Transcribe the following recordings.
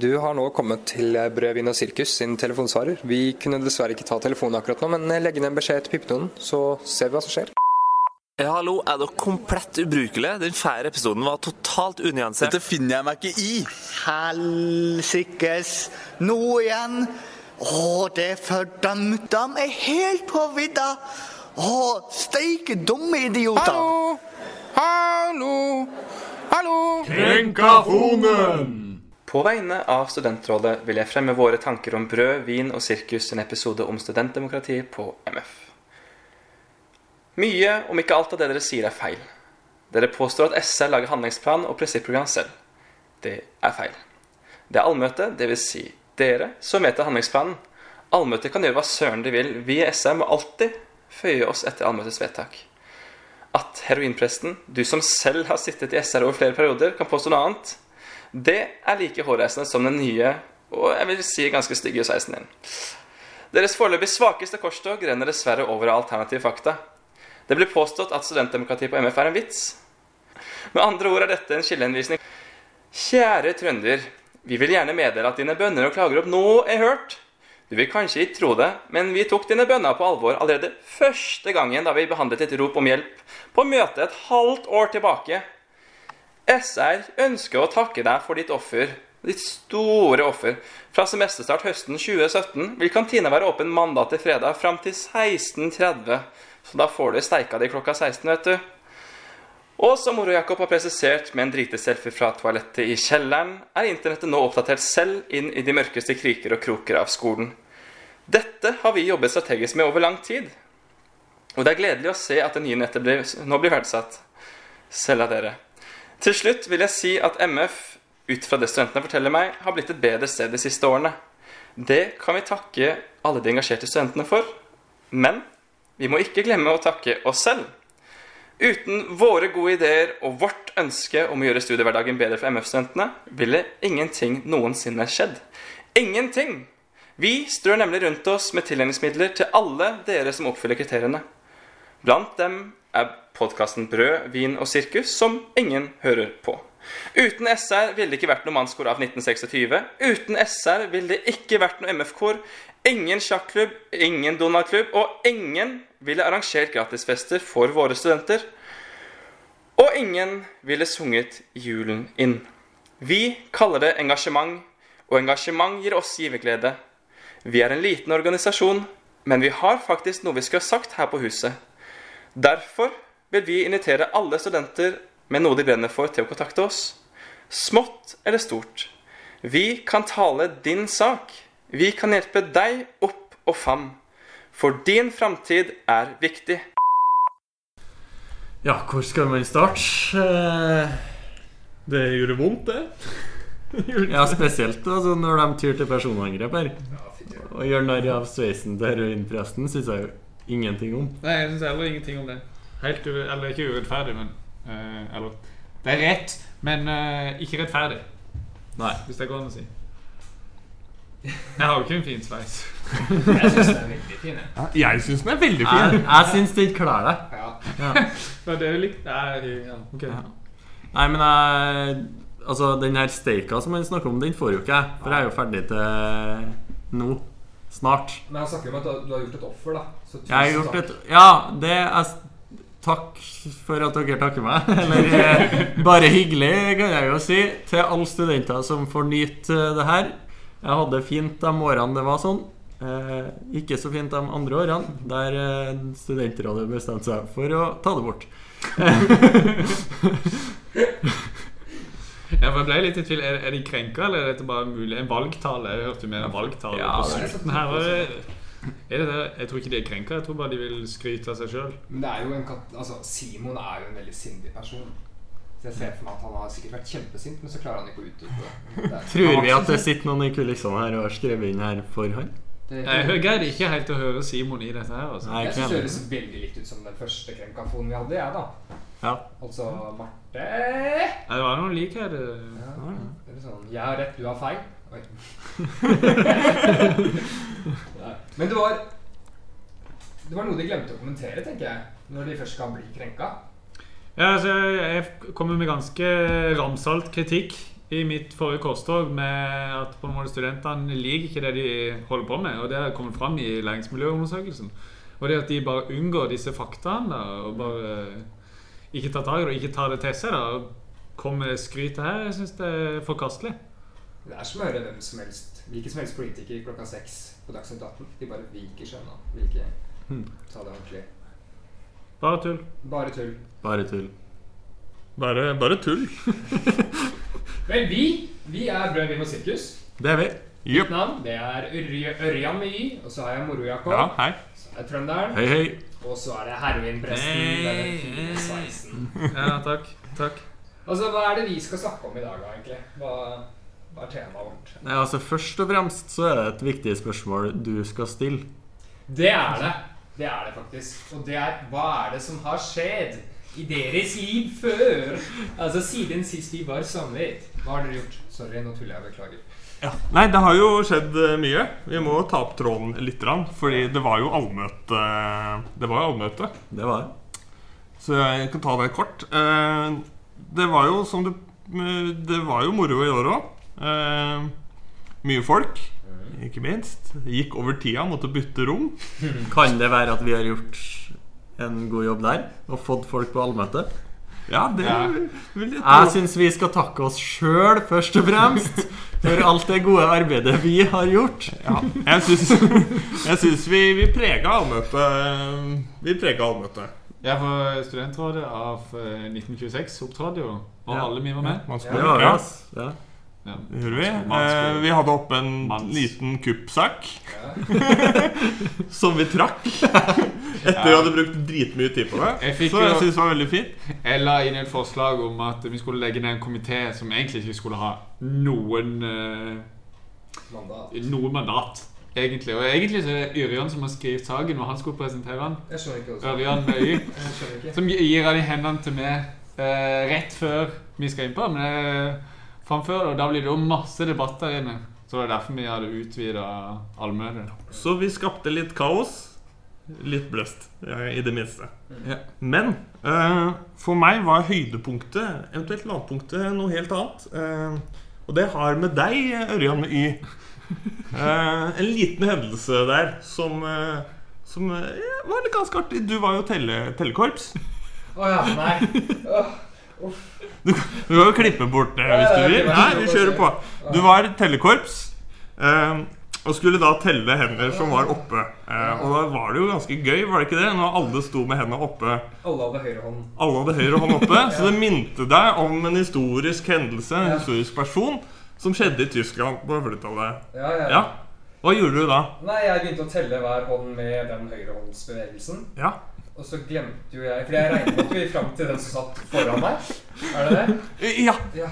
Du har nå kommet til Brød, vin og sirkus sin telefonsvarer. Vi kunne dessverre ikke ta telefonen akkurat nå, men legg ned en beskjed til pipetonen, så ser vi hva som skjer. Ja, hallo, er dere komplett ubrukelige? Den fæle episoden var totalt unyansert. Dette finner jeg meg ikke i. Helsikes. Nå igjen. Å, det er fordømt. De er helt på vidda. Å, steike dumme idioter. Hallo! Hallo! Hallo! Krenkafonen! På vegne av Studentrådet vil jeg fremme våre tanker om brød, vin og sirkus, en episode om studentdemokrati på MF. Mye, om ikke alt av det dere sier, er feil. Dere påstår at SR lager handlingsplan og prinsipprogram selv. Det er feil. Det er allmøte, dvs. Si dere, som vedtar handlingsplanen. Allmøtet kan gjøre hva søren de vil. Vi i SR må alltid føye oss etter allmøtets vedtak. At heroinpresten, du som selv har sittet i SR over flere perioder, kan påstå noe annet, det er like hårreisende som den nye og jeg vil si ganske stygge sveisen din. Deres foreløpig svakeste korstog renner dessverre over av alternative fakta. Det blir påstått at studentdemokrati på MF er en vits. Med andre ord er dette en skillehenvisning. Kjære trønder. Vi vil gjerne meddele at dine bønner og klager opp nå er hørt. Du vil kanskje ikke tro det, men vi tok dine bønner på alvor allerede første gangen da vi behandlet et rop om hjelp på møtet et halvt år tilbake. SR ønsker å takke deg for ditt offer, ditt store offer. Fra semesterstart høsten 2017 vil kantina være åpen mandag til fredag fram til 16.30. Så da får du steika di klokka 16, vet du. Og som Moro Jakob har presisert med en driteselfie fra toalettet i kjelleren, er internettet nå oppdatert selv inn i de mørkeste kriker og kroker av skolen. Dette har vi jobbet strategisk med over lang tid. Og det er gledelig å se at det nye nettet nå blir verdsatt. Selv av dere. Til slutt vil jeg si at MF, ut fra det studentene forteller meg, har blitt et bedre sted de siste årene. Det kan vi takke alle de engasjerte studentene for. Men vi må ikke glemme å takke oss selv. Uten våre gode ideer og vårt ønske om å gjøre studiehverdagen bedre for MF-studentene, ville ingenting noensinne skjedd. Ingenting! Vi strør nemlig rundt oss med tildelingsmidler til alle dere som oppfyller kriteriene. Blant dem er podkasten Brød, vin og sirkus, som ingen hører på. Uten SR ville det ikke vært noe mannskor av 1926. Uten SR ville det ikke vært noe MF-kor. Ingen sjakklubb, ingen Donald-klubb, og ingen ville arrangert gratisfester for våre studenter. Og ingen ville sunget julen inn. Vi kaller det engasjement, og engasjement gir oss giverglede. Vi er en liten organisasjon, men vi har faktisk noe vi skulle ha sagt her på huset. Derfor vil vi invitere alle studenter med noe de brenner for, til å kontakte oss. Smått eller stort. Vi kan tale din sak. Vi kan hjelpe deg opp og fram. For din framtid er viktig. Ja, hvor skal man starte? Eh, Det gjorde vondt, det. Ja, spesielt altså, når de tyr til personangrep her. Å gjøre narr av sveisen til heroinpresten syns jeg jo ingenting om. Nei, jeg syns heller ingenting om det. Helt Eller ikke urettferdig, men uh, Eller Det er rett, men uh, ikke rettferdig, Nei. hvis det går an å si. Jeg har jo ikke en fin sveis. Jeg syns den er veldig fin. jeg. Jeg syns den er veldig Jeg, jeg syns det ikke kler deg. Men det er jo likt Nei, ja, Okay. Ja. Nei, men jeg Altså, den her steika som han snakker om, den får jo ikke jeg. For jeg er jo ferdig til nå. Snart. Men han snakker om at du har gjort et offer, da. Jeg har gjort takk. et Ja, det er Takk for at dere takker meg. Eller eh, bare hyggelig, kan jeg jo si, til alle studenter som får nyte eh, det her. Jeg hadde fint de årene det var sånn. Eh, ikke så fint de andre årene, der eh, studentrådet bestemte seg for å ta det bort. Ja, for jeg ble litt i tvil. Er, er de krenka, eller er dette bare mulig en valgtale? Jeg hørte mer en valgtale Ja, på slutten her. Er det det? Jeg tror ikke de er krenka. Jeg tror bare de vil skryte av seg sjøl. Men det er jo en kat altså, Simon er jo en veldig sindig person. Så jeg ser for meg at han har sikkert vært kjempesint, men så klarer han ikke å utdype det. Tror vi at det sitter noen i kulissene her og har skrevet inn her for han? det. Jeg greide ikke helt å høre Simon i dette her. altså. Nei, Jeg synes syns det høres veldig likt ut som den første krenkafonen vi hadde, jeg, da. Ja. Altså Marte ja, Det var noen likheter. ja. Eller sånn Jeg har rett, du har feil. Oi. Men det var Det var noe de glemte å kommentere, tenker jeg. Når de først skal bli krenka. Ja, altså, jeg kommer med ganske ramsalt kritikk i mitt forrige korstog med at på en måte studentene liker ikke det de holder på med. Og det har kommet fram i læringsmiljøundersøkelsen. Og det at de bare unngår disse faktaene og bare ikke tar tak i det og ikke tar det til seg. da, og Kommer med skrytet her, jeg syns det er forkastelig. Det er som å høre hvem som helst hvilken som helst politiker klokka seks på Dagsnytt 18. De bare viker seg unna. Vil ikke ta det ordentlig. Bare tull. Bare tull. Bare tull. Bare, bare tull. Vel, vi vi er Brød, vin og sirkus. Det er vi. Mitt navn det er Ørje- Ørjan med Y, og så har jeg Moro-Jakob. Ja, hei. Så er det Trønderen. Hei, hei. Og så er det heroinpresten med den fine sveisen. Ja, takk. Takk. Altså, Hva er det vi skal snakke om i dag, da, egentlig? Hva er temaet vårt? Nei, altså Først og fremst så er det et viktig spørsmål du skal stille. Det er det. Det er det faktisk. Og det er hva er det som har skjedd i deres liv før? Altså siden sist vi var samlet. Hva har dere gjort? Sorry, nå tuller jeg. Beklager. Nei, det har jo skjedd eh, mye. Vi må ta opp tråden litt, grann, fordi det var jo allmøte. Det var jo allmøte, Det var det. så jeg kan ta det kort. Eh, Det var jo som det Det var jo moro i år òg. Mye folk, ikke minst. Gikk over tida, måtte bytte rom. Kan det være at vi har gjort en god jobb der og fått folk på allmøte? Ja, det Ja. vil jeg Jeg tro. syns vi skal takke oss sjøl, først og fremst, for alt det gode arbeidet vi har gjort. Ja, jeg syns, jeg syns vi, vi prega allmøtet. Vi prega allmøtet. Jeg for studentrådet av eh, 1926 opptrådte jo, og Ja. alle vi var med. Ja. Ja. Det gjorde vi. Eh, vi hadde oppe en Mans. liten kuppsak Ja. som vi trakk. Etter vi hadde brukt dritmye tid på det. Jeg fikk Så jeg jo- syns det var veldig fint. Jeg la inn et forslag om at vi skulle legge ned en komité som egentlig ikke skulle ha noen eh, Mandag. noe mandat. Egentlig. Og egentlig så er det Yrjan som har skrevet saken, og han skulle presentere den. Jeg skjønner ikke også. Ørjan med Y. Jeg skjønner ikke. Som gir han i hendene til meg eh, rett før vi skal innpå. Men jeg framfører det, og da blir det jo masse debatt der inne. Så det er derfor vi hadde utvida allmøtet. Så vi skapte litt kaos. Litt bløst, i det minste. Ja. Men uh, for meg var høydepunktet, eventuelt lavpunktet, noe helt annet. Uh, og det har med deg, Ørjan med Y, Uh, en liten hendelse der som, eh, som eh, var litt ganske artig. Du var jo telle, tellekorps. Å ja, nei. Åh, Du kan jo klippe bort det hvis du vil. Nei, vi kjører på. Du var tellekorps. eh, og skulle da telle hender som var oppe. Eh, og da var det jo ganske gøy, var det ikke det? Når alle sto med hendene oppe. Alle hadde høyre hånd. Alle hadde høyre hånd oppe. Så det minte deg om en historisk hendelse, en Ja. historisk person, som skjedde i Tyskland på 40-tallet. Ja, ja. Ja. Hva gjorde du da? Nei, jeg begynte å telle hver hånd med den høyrehåndsbevegelsen. Ja. Og så glemte jo jeg For jeg regnet jo vi fram til den som satt foran meg. Er det det? Ja. Ja.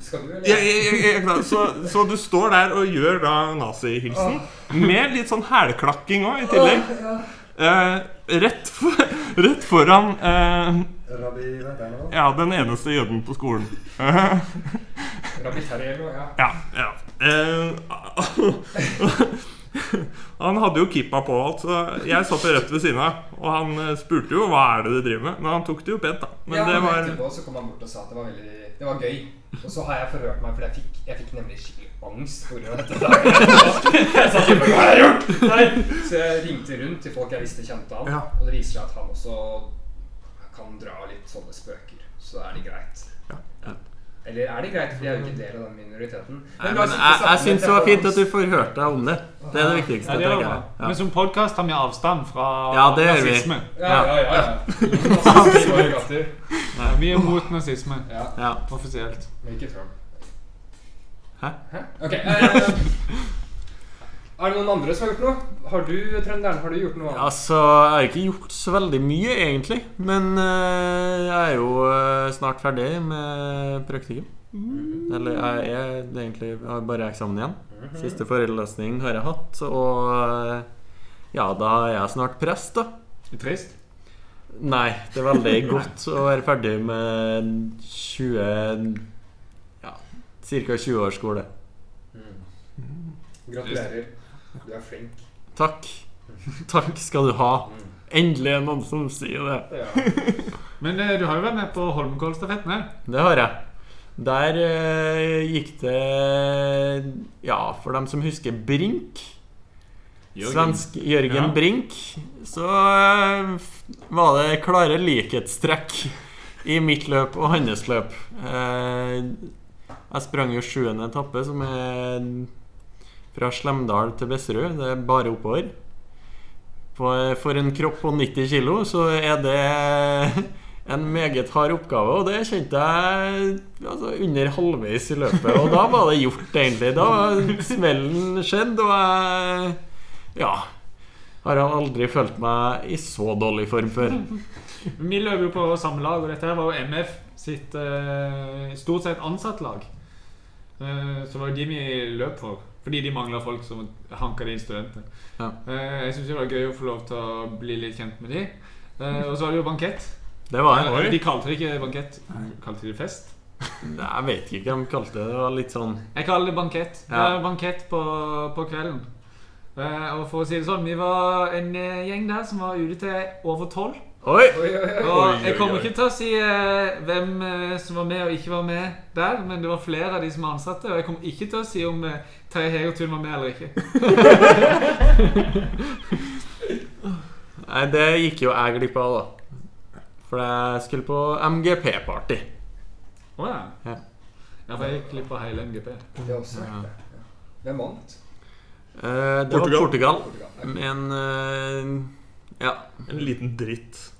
Skal du, eller? Ja, jeg, jeg, jeg, så, så du står der og gjør da nazihilsen, med litt sånn hælklakking òg i tillegg. Åh, ja. Eh, rett, for, rett foran eh, Rabbi, er det ja, den eneste jøden på skolen. Rabbi Terje eller? Ja. Ja, ja. Eh, han hadde jo kippa på alt, så jeg satt rett ved siden av. Og han eh, spurte jo hva er det du driver med, men han tok det jo pent, da. Men ja, det var etterpå så kom han bort og sa at det var veldig Det var gøy. Og så har jeg forhørt meg, for jeg fikk, jeg fikk nemlig skikkelig angst pga. dette. Jeg satt og Hva har jeg gjort? Nei. Så jeg ringte rundt til folk jeg visste kjente han, Ja. og det viser seg at han også kan dra litt sånne spøker. Så da er det greit. Eller er det greit, fordi jeg er jo ikke del av den minoriteten. Nei, men jeg, jeg syns det var fint at du får hørt deg om det. Det er det viktigste. Ja, det jeg. Men som podkast tar vi avstand fra Ja, det gjør vi. nazisme. Ja, ja, ja. ja. Nazisme. Nei, vi er mot nazisme. Ja, Ja. Offisielt. men ikke Trump. Hæ? Hæ? Ok. Eh, Er det noen andre som har gjort noe? Har du, trønderen, har du gjort noe? annet? Altså, jeg har ikke gjort så veldig mye, egentlig. Men eh, jeg er jo eh, snart ferdig med praktikken. Eller jeg er egentlig jeg har bare eksamen igjen. Siste forelesning har jeg hatt. Og eh, ja, da er jeg snart prest, da. Trist. Nei, det er veldig godt å være ferdig med 20 Ja, ca. 20 års skole. Gratulerer. Du er flink. Takk. Takk skal du ha. Endelig er noen som sier det. Ja. Men eh, du har jo vært med på Holmenkollstafetten her. Det har jeg. Der eh, gikk det Ja, for dem som husker Brink Svensk Jørgen Ja. Brink Så eh, var det klare likhetstrekk i mitt løp og hans løp. Eh, jeg sprang jo sjuende etappe, som er fra Slemdal til Besserud. Det er bare oppover. For en kropp på 90 kilo så er det en meget hard oppgave, og det kjente jeg altså, under halvveis i løpet. Og da var det gjort, egentlig. Da smellen skjedd, og jeg Ja. Har aldri følt meg i så dårlig form før. Vi løp jo på samme lag, og dette var jo MF sitt eh, stort sett ansatt lag. Eh, så var det de vi løp for. Fordi de mangler folk som hanker inn studenter. Ja. Eh, jeg syns det var gøy å få lov til å bli litt kjent med de. Eh, og så var det jo bankett. Det var en. De kalte det ikke bankett, de kalte det fest. Nei, Jeg vet ikke de kalte det. Det var litt sånn Jeg kaller det bankett. Det er bankett på, på kvelden. Eh, og for å si det sånn, vi var en gjeng der som var ute til over tolv. Oi! Oi, oi, oi. Og jeg kommer ikke til å si eh, hvem eh, som var med og ikke var med der, men det var flere av de som var ansatte, og jeg kommer ikke til å si om eh, Terje Hegertun var med eller ikke. Nei, det gikk jo jeg glipp av, da. For jeg skulle på MGP-party. Å ja. Ja. Ja, for jeg gikk glipp av hele MGP. Det er også. Ja. Hvem vant? Eh, det Portugal. var Portugal. Portugal. Men eh, ja. En liten dritt.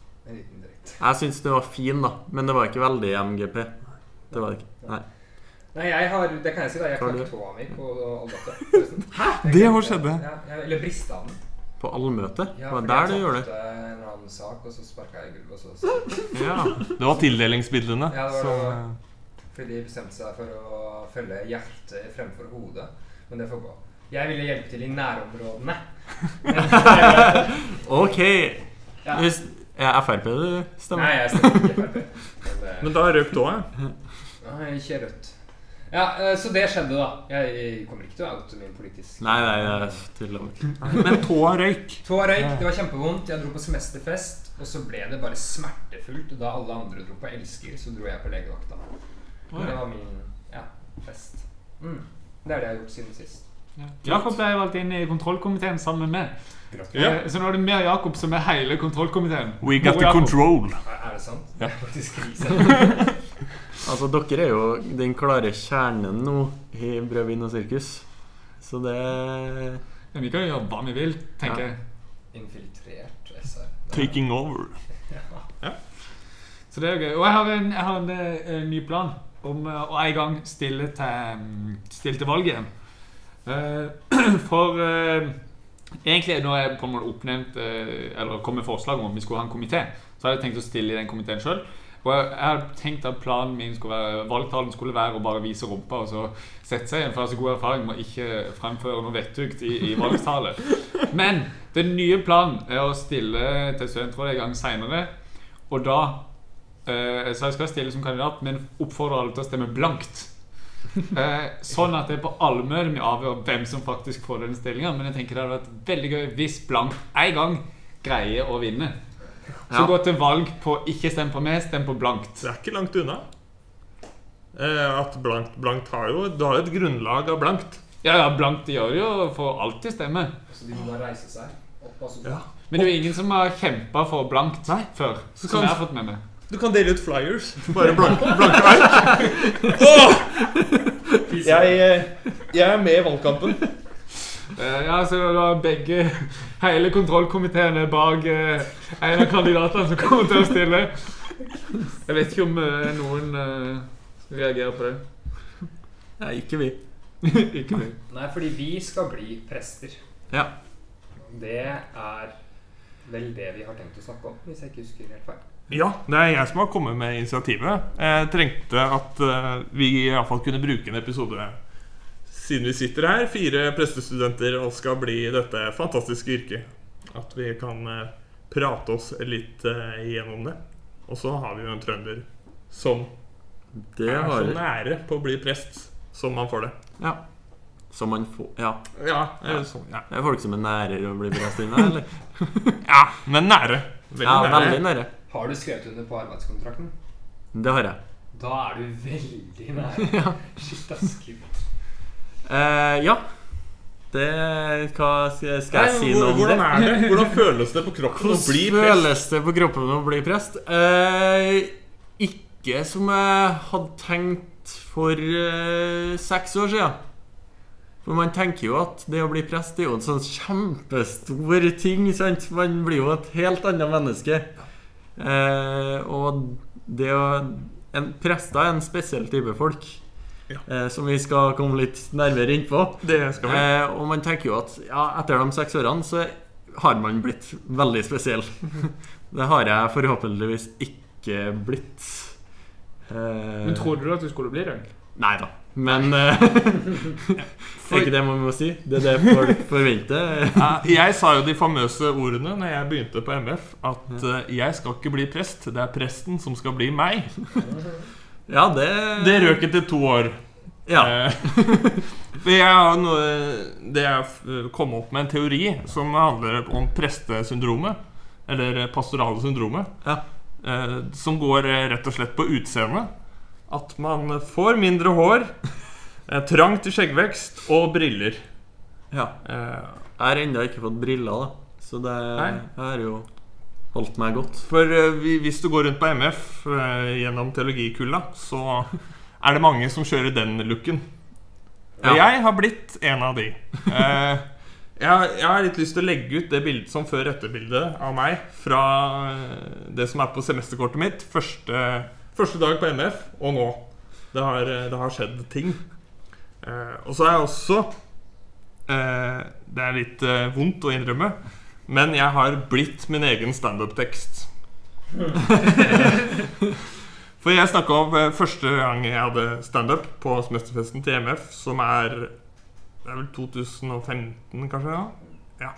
Jeg syns den var fin, da. Men det var ikke veldig MGP. Det var det ikke. Nei. Nei, jeg har, det kan jeg si da, jeg knakk tåa mi på allmøtet. Hæ? Det har skjedd? Ja, jeg, eller brista den. På allmøte? Ja, det var fordi der jeg du gjorde det? tapte en eller annen sak, og så sparka jeg i gulvet, og så Ja. Det var tildelingsmidlene. Ja, det var det. eh, Fordi de bestemte seg for å følge hjertet fremfor hodet. Men det får gå. Jeg ville hjelpe til i nærområdene. Ok. Ja. Hvis, er Frp du stemmer? Nei, jeg stemmer ikke Frp. Men det- Men da røk tåa. Nei, ikke rødt. Ja, eh, Så det skjedde, da. Jeg kommer ikke til å oute min politisk Nei, nei, jeg tuller. Men tåa røyk. Tåa røyk, det var kjempevondt. Jeg dro på semesterfest, og så ble det bare smertefullt. Da alle andre dro på Elsker, så dro jeg på legevakta. Det var min ja, fest. Mm. Det er det jeg har gjort siden sist. Jakob ble valgt inn i kontrollkomiteen sammen med meg. Eh, Så nå er det mer Jakob som er hele kontrollkomiteen. We got the control. Er, det sant? Krise. Altså, dere er jo den klare kjernen nå i Brød, vin og sirkus. Så det ja, vi kan jo gjøre hva vi vil, tenker Ja. jeg. Infiltrert SR. Taking over. Så det er jo gøy. Og jeg har en, jeg har en, en ny plan om eh, å en gang stille til, mm, stille til valg igjen. Eh, for eh, egentlig når jeg på en måte oppnevnt eh, Eller kom med forslag om at vi skulle ha en komité, så hadde jeg tenkt å stille i den komiteen sjøl. Og jeg, jeg hadde tenkt at planen min skulle være valgtalen skulle være å bare vise rumpa og så sette seg igjen. For jeg har så god erfaring med å ikke fremføre noe vettugt i, i valgtale. Men den nye planen er å stille til studentrådet en gang seinere. Og da eh, Så jeg skal stille som kandidat, men oppfordrer alle til å stemme blankt. Eh, sånn at det er på allmøte vi avgjør hvem som faktisk får den stillinga. Men jeg tenker det hadde vært veldig gøy hvis blankt en gang greier å vinne. Så Ja. gå til valg på ikke stem på meg, stem på blankt. Det er ikke langt unna. Eh, at blankt, blankt har jo Du har jo et grunnlag av blankt. Ja, ja, blankt gjør jo for alltid stemme. Så de må da reise seg opp av. Ja. Men det er jo ingen som har kjempa for blankt Nei. før. Så Som kan- jeg har fått med meg. Du kan dele ut flyers. Bare blanke, blanke ark. Åh! Jeg, eh, jeg er med i valgkampen. Eh, Ja, så da begge Hele kontrollkomiteen er bak eh, en av kandidatene som kommer til å stille. Jeg vet ikke om eh, noen eh, reagerer på det. Nei, ikke vi. Ikke vi. Nei, fordi vi skal bli prester. Ja. Det er vel det vi har tenkt å snakke om, hvis jeg ikke husker helt feil. Ja, det er jeg som har kommet med initiativet. Jeg trengte at eh, vi iallfall kunne bruke en episode siden vi sitter her, fire prestestudenter, og skal bli dette fantastiske yrket. At vi kan eh, prate oss litt eh, igjennom det. Og så har vi jo en trønder som Det er har så nære på å bli prest som man får det. Ja. Som man får Ja. Ja, eh, sånn, ja. Det er folk som er nærere å bli prest inne, eller? ja men nære. Veldig Ja, nære. veldig nære. Har du skrevet under på arbeidskontrakten? Det har jeg. Da er du veldig nær. Shit, ass. Eh, ja. Det Hva skal skal jeg Nei, si hvor- noe om hvordan det? er det? Hvordan føles det på kroppen å bli prest? Hvordan føles det på kroppen å bli prest? Eh, ikke som jeg hadde tenkt for eh, seks år siden. For man tenker jo at det å bli prest er jo en sånn kjempestor ting. Sant? Man blir jo et helt annet menneske. Eh, og det å en, Prester er en spesiell type folk. Ja. Eh, som vi skal komme litt nærmere inn på. Det skal vi. Eh, og man tenker jo at ja, etter de seks årene så har man blitt veldig spesiell. det har jeg forhåpentligvis ikke blitt. Eh, Men trodde du at du skulle bli det? Nei da. Men eh, Er ikke det man må si? Det er det folk forventer. Jeg sa jo de famøse ordene når jeg begynte på MF, at uh, jeg skal ikke bli prest, det er presten som skal bli meg. Ja, det Det røk etter to år. Ja. Eh, for jeg har noe, det jeg kom opp med en teori som handler om prestesyndromet. Eller pastorale syndromet. Ja. Som går rett og slett på utseendet. At man får mindre hår, eh, trang til skjeggvekst og briller. ja. Eh, Jeg har ennå ikke fått briller, da. Så det har jo holdt meg godt. For eh, hvis du går rundt på MF gjennom teologikulla, så er det mange som kjører den looken. Og Ja. jeg har blitt en av de. Jeg, har- jeg har litt lyst til å legge ut det bildet som før-etter-bildet av meg fra det som er på semesterkortet mitt. Første, første dag på MF og nå. Det har, eh, det har skjedd ting. Eh, og så er jeg også eh, Det er litt eh, vondt å innrømme, men jeg har blitt min egen standup-tekst. For jeg snakka om eh, første gang jeg hadde standup på semesterfesten til MF, som er Det er vel 2015, kanskje? Ja. ja.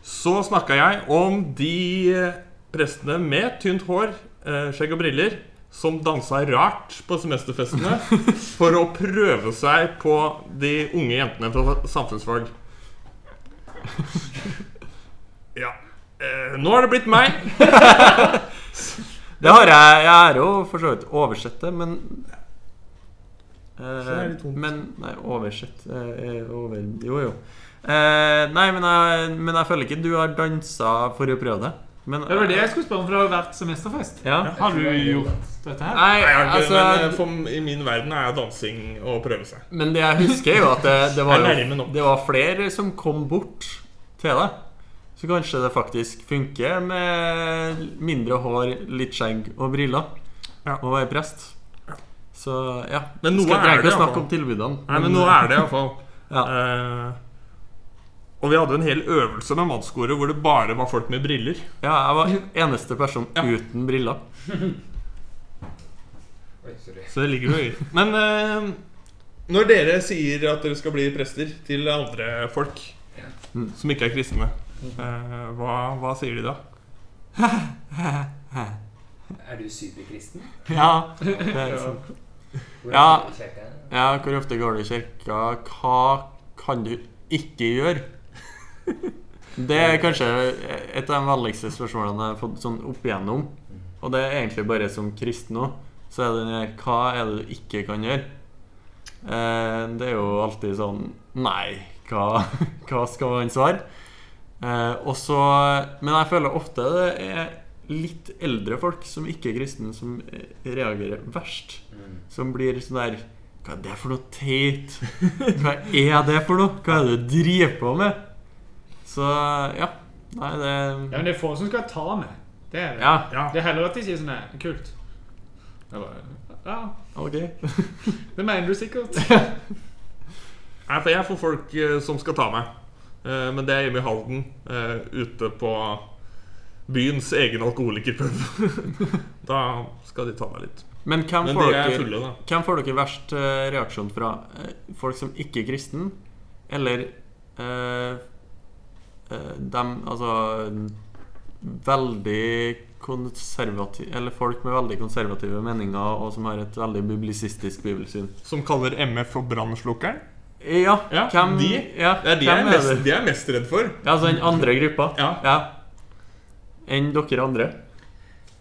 Så snakka jeg om de eh, prestene med tynt hår, skjegg og briller, som dansa rart på semesterfestene for å prøve seg på de unge jentene fra samfunnsfag. Ja. Eh, nå har det blitt meg. Det har jeg. Jeg er jo for så vidt oversett det, men eh. Men Nei, oversett eh, over, Jo, jo. Eh, nei, men jeg, men jeg føler ikke du har dansa for å prøve det. Men, Det var det jeg skulle spørre om, for det har jo vært semesterfest. Ja. Har du gjort dette her? Nei, jeg har ikke, altså men eh, for, I min verden er dansing å prøve seg. Men det jeg husker, er jo at det, det, var, jo, det var flere som kom bort til deg. Så kanskje det faktisk funker med mindre hår, litt skjegg og briller Ja. å være prest. Så ja. Men noe Skal er det, iallfall. Nei, men nå er det iallfall. Ja. Eh, og vi hadde en hel øvelse med mannskoret hvor det bare var folk med briller. Ja, jeg var eneste person Ja. uten briller. Oi. Så det ligger jo i Men eh, når dere sier at dere skal bli prester til andre folk Mm. som ikke er kristne, eh, hva, hva sier de da? Er du superkristen? Ja, det er sant. Hvor Ja. går du i kirka? ja, hvor ofte går du i kirka? Hva kan du ikke gjøre? Det er kanskje et av de vanligste spørsmålene jeg har fått sånn opp igjennom. Og det er egentlig bare som kristen òg. Så er det den her Hva er det du ikke kan gjøre? Eh, det er jo alltid sånn Nei, hva, hva skal man svare? Eh, og så Men jeg føler ofte det er litt eldre folk som ikke er kristne, som reagerer verst. Som blir sånn der Hva er det for noe teit? Hva er det for noe? Hva er det du driver på med? Så ja. Nei, det Ja, men det er få som skal ta med. Det er det. Ja, Ja. Det er heller at de sier sånn her Kult. Eller Ja, ok. det mener du sikkert. Nei, for jeg får folk eh, som skal ta meg. Eh, men det er hjemme i Halden, eh, ute på byens egen alkoholikerpub. da skal de ta meg litt. Men hvem Men får, de er dere, fulle, da. hvem får dere verst eh, reaksjon fra? Eh, folk som ikke er kristen? Eller eh, eh, dem Altså veldig konservative Eller folk med veldig konservative meninger, og som har et veldig biblisistisk bibelsyn. Som kaller MF for brannslukkeren. Ja, Ja, hvem de, ja, Det er de jeg er mest, de er mest redd for. Ja, altså den andre gruppa? Ja. Enn dere andre?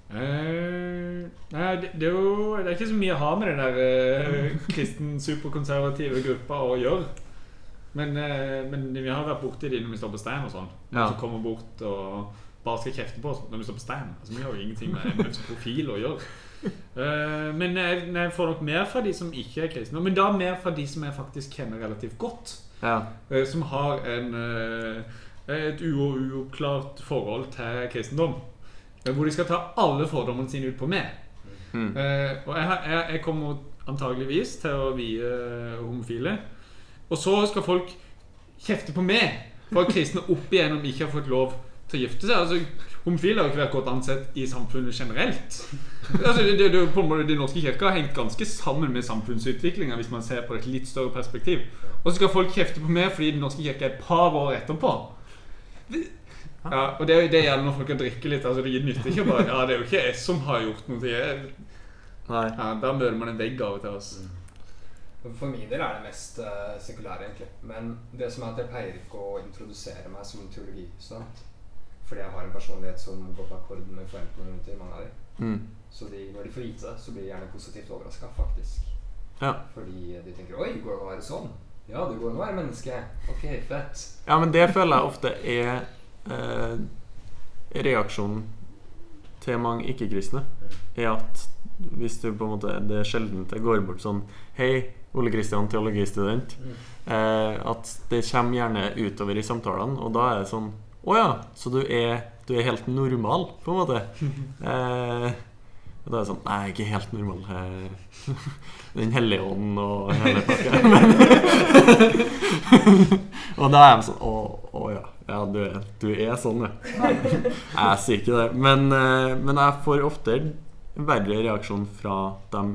Uh, nei, det, det, er jo, det er ikke så mye å ha med den der uh, kristen superkonservative gruppa å gjøre. Men, eh, men vi har vært borti de når vi står på stein og sånn. Ja. Som kommer bort og bare skal kjefte på oss når vi står på stein. Altså, vi har jo ingenting med MFs profil å gjøre. Uh, men jeg, jeg får nok mer fra de som ikke er kristne. Men da mer fra de som jeg faktisk kjenner relativt godt. Ja. Uh, som har en, uh, et uoppklart forhold til kristendom. Hvor de skal ta alle fordommene sine ut på meg. Mm. Og jeg, jeg, jeg kommer antageligvis til å vie homofile. Og så skal folk kjefte på meg for at kristne opp igjennom ikke har fått lov til å gifte seg. Altså, Homofile har ikke vært godt ansett i samfunnet generelt. Altså, det, det, det, på en måte, Den norske kirka har hengt ganske sammen med samfunnsutviklinga, hvis man ser på et litt større perspektiv. Og så skal folk kjefte på meg fordi Den norske kirke er et par år etterpå. Ja, og det, det gjelder når folk kan drikke litt. Altså, Det nytter ikke bare Ja, det er jo ikke jeg som har gjort noe. Jeg, Nei. ja, Der møter man en vegg av og til. Altså. For min del er det mest uh, sekulære, egentlig. Men det som er at jeg pleier ikke å introdusere meg som teologistudent. Fordi jeg har en personlighet som går på akkord med forventningene til mange av dem. Mm. Så de, når de får vite det, så blir de gjerne positivt overraska, faktisk. Ja. Fordi de tenker 'oi, går det å være sånn'? Ja, det går an å være menneske. Ok, fett. Ja, men det føler jeg ofte er eh, reaksjonen til mange ikke-kristne. Er at hvis du på en måte Det er sjelden jeg går bort sånn Hei, Ole Kristian, teologistudent. Eh, at det kommer gjerne utover i samtalene, og da er det sånn Å ja, så du er, du er helt normal, på en måte. Eh, og da er det sånn Nei, ikke helt normal. Eh, Den hellige ånd og hele pakka. Og da er de sånn Å, å ja. Ja, du er, du er sånn, ja. Jeg sier ikke det. Men, eh, men jeg får ofte verre reaksjon fra dem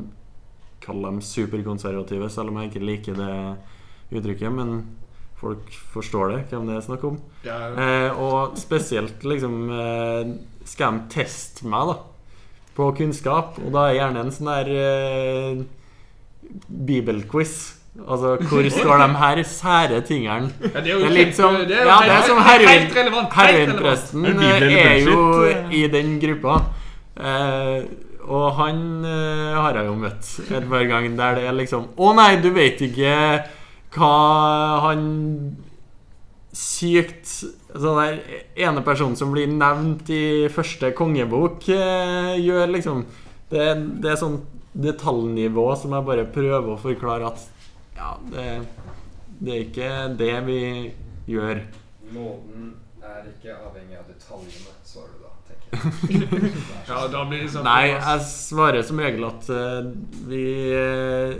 Kall dem superkonservative, selv om jeg ikke liker det uttrykket. Men folk forstår det, hvem det er snakk om. Ja, Eh, og spesielt liksom eh, Skal de teste meg da på kunnskap, og da er gjerne en sånn der eh, bibelquiz. Altså hvor står de her sære tingene? Ja, det er jo Det er litt som det er Ja, det er helt- som heroin, relevant, heroinpresten. Er er jo i den gruppa. Eh, og han eh, har jeg jo møtt et par ganger der det er liksom Å nei, du vet ikke hva han sykt Sånn der ene personen som blir nevnt i første kongebok, eh, gjør liksom det, det er sånn detaljnivå som jeg bare prøver å forklare at ja, det, det er ikke det vi gjør. Nåden er ikke avhengig av detaljene, svarer du da, tenker jeg. Ja, da blir det sånn Nei, jeg svarer som regel at uh, vi eh,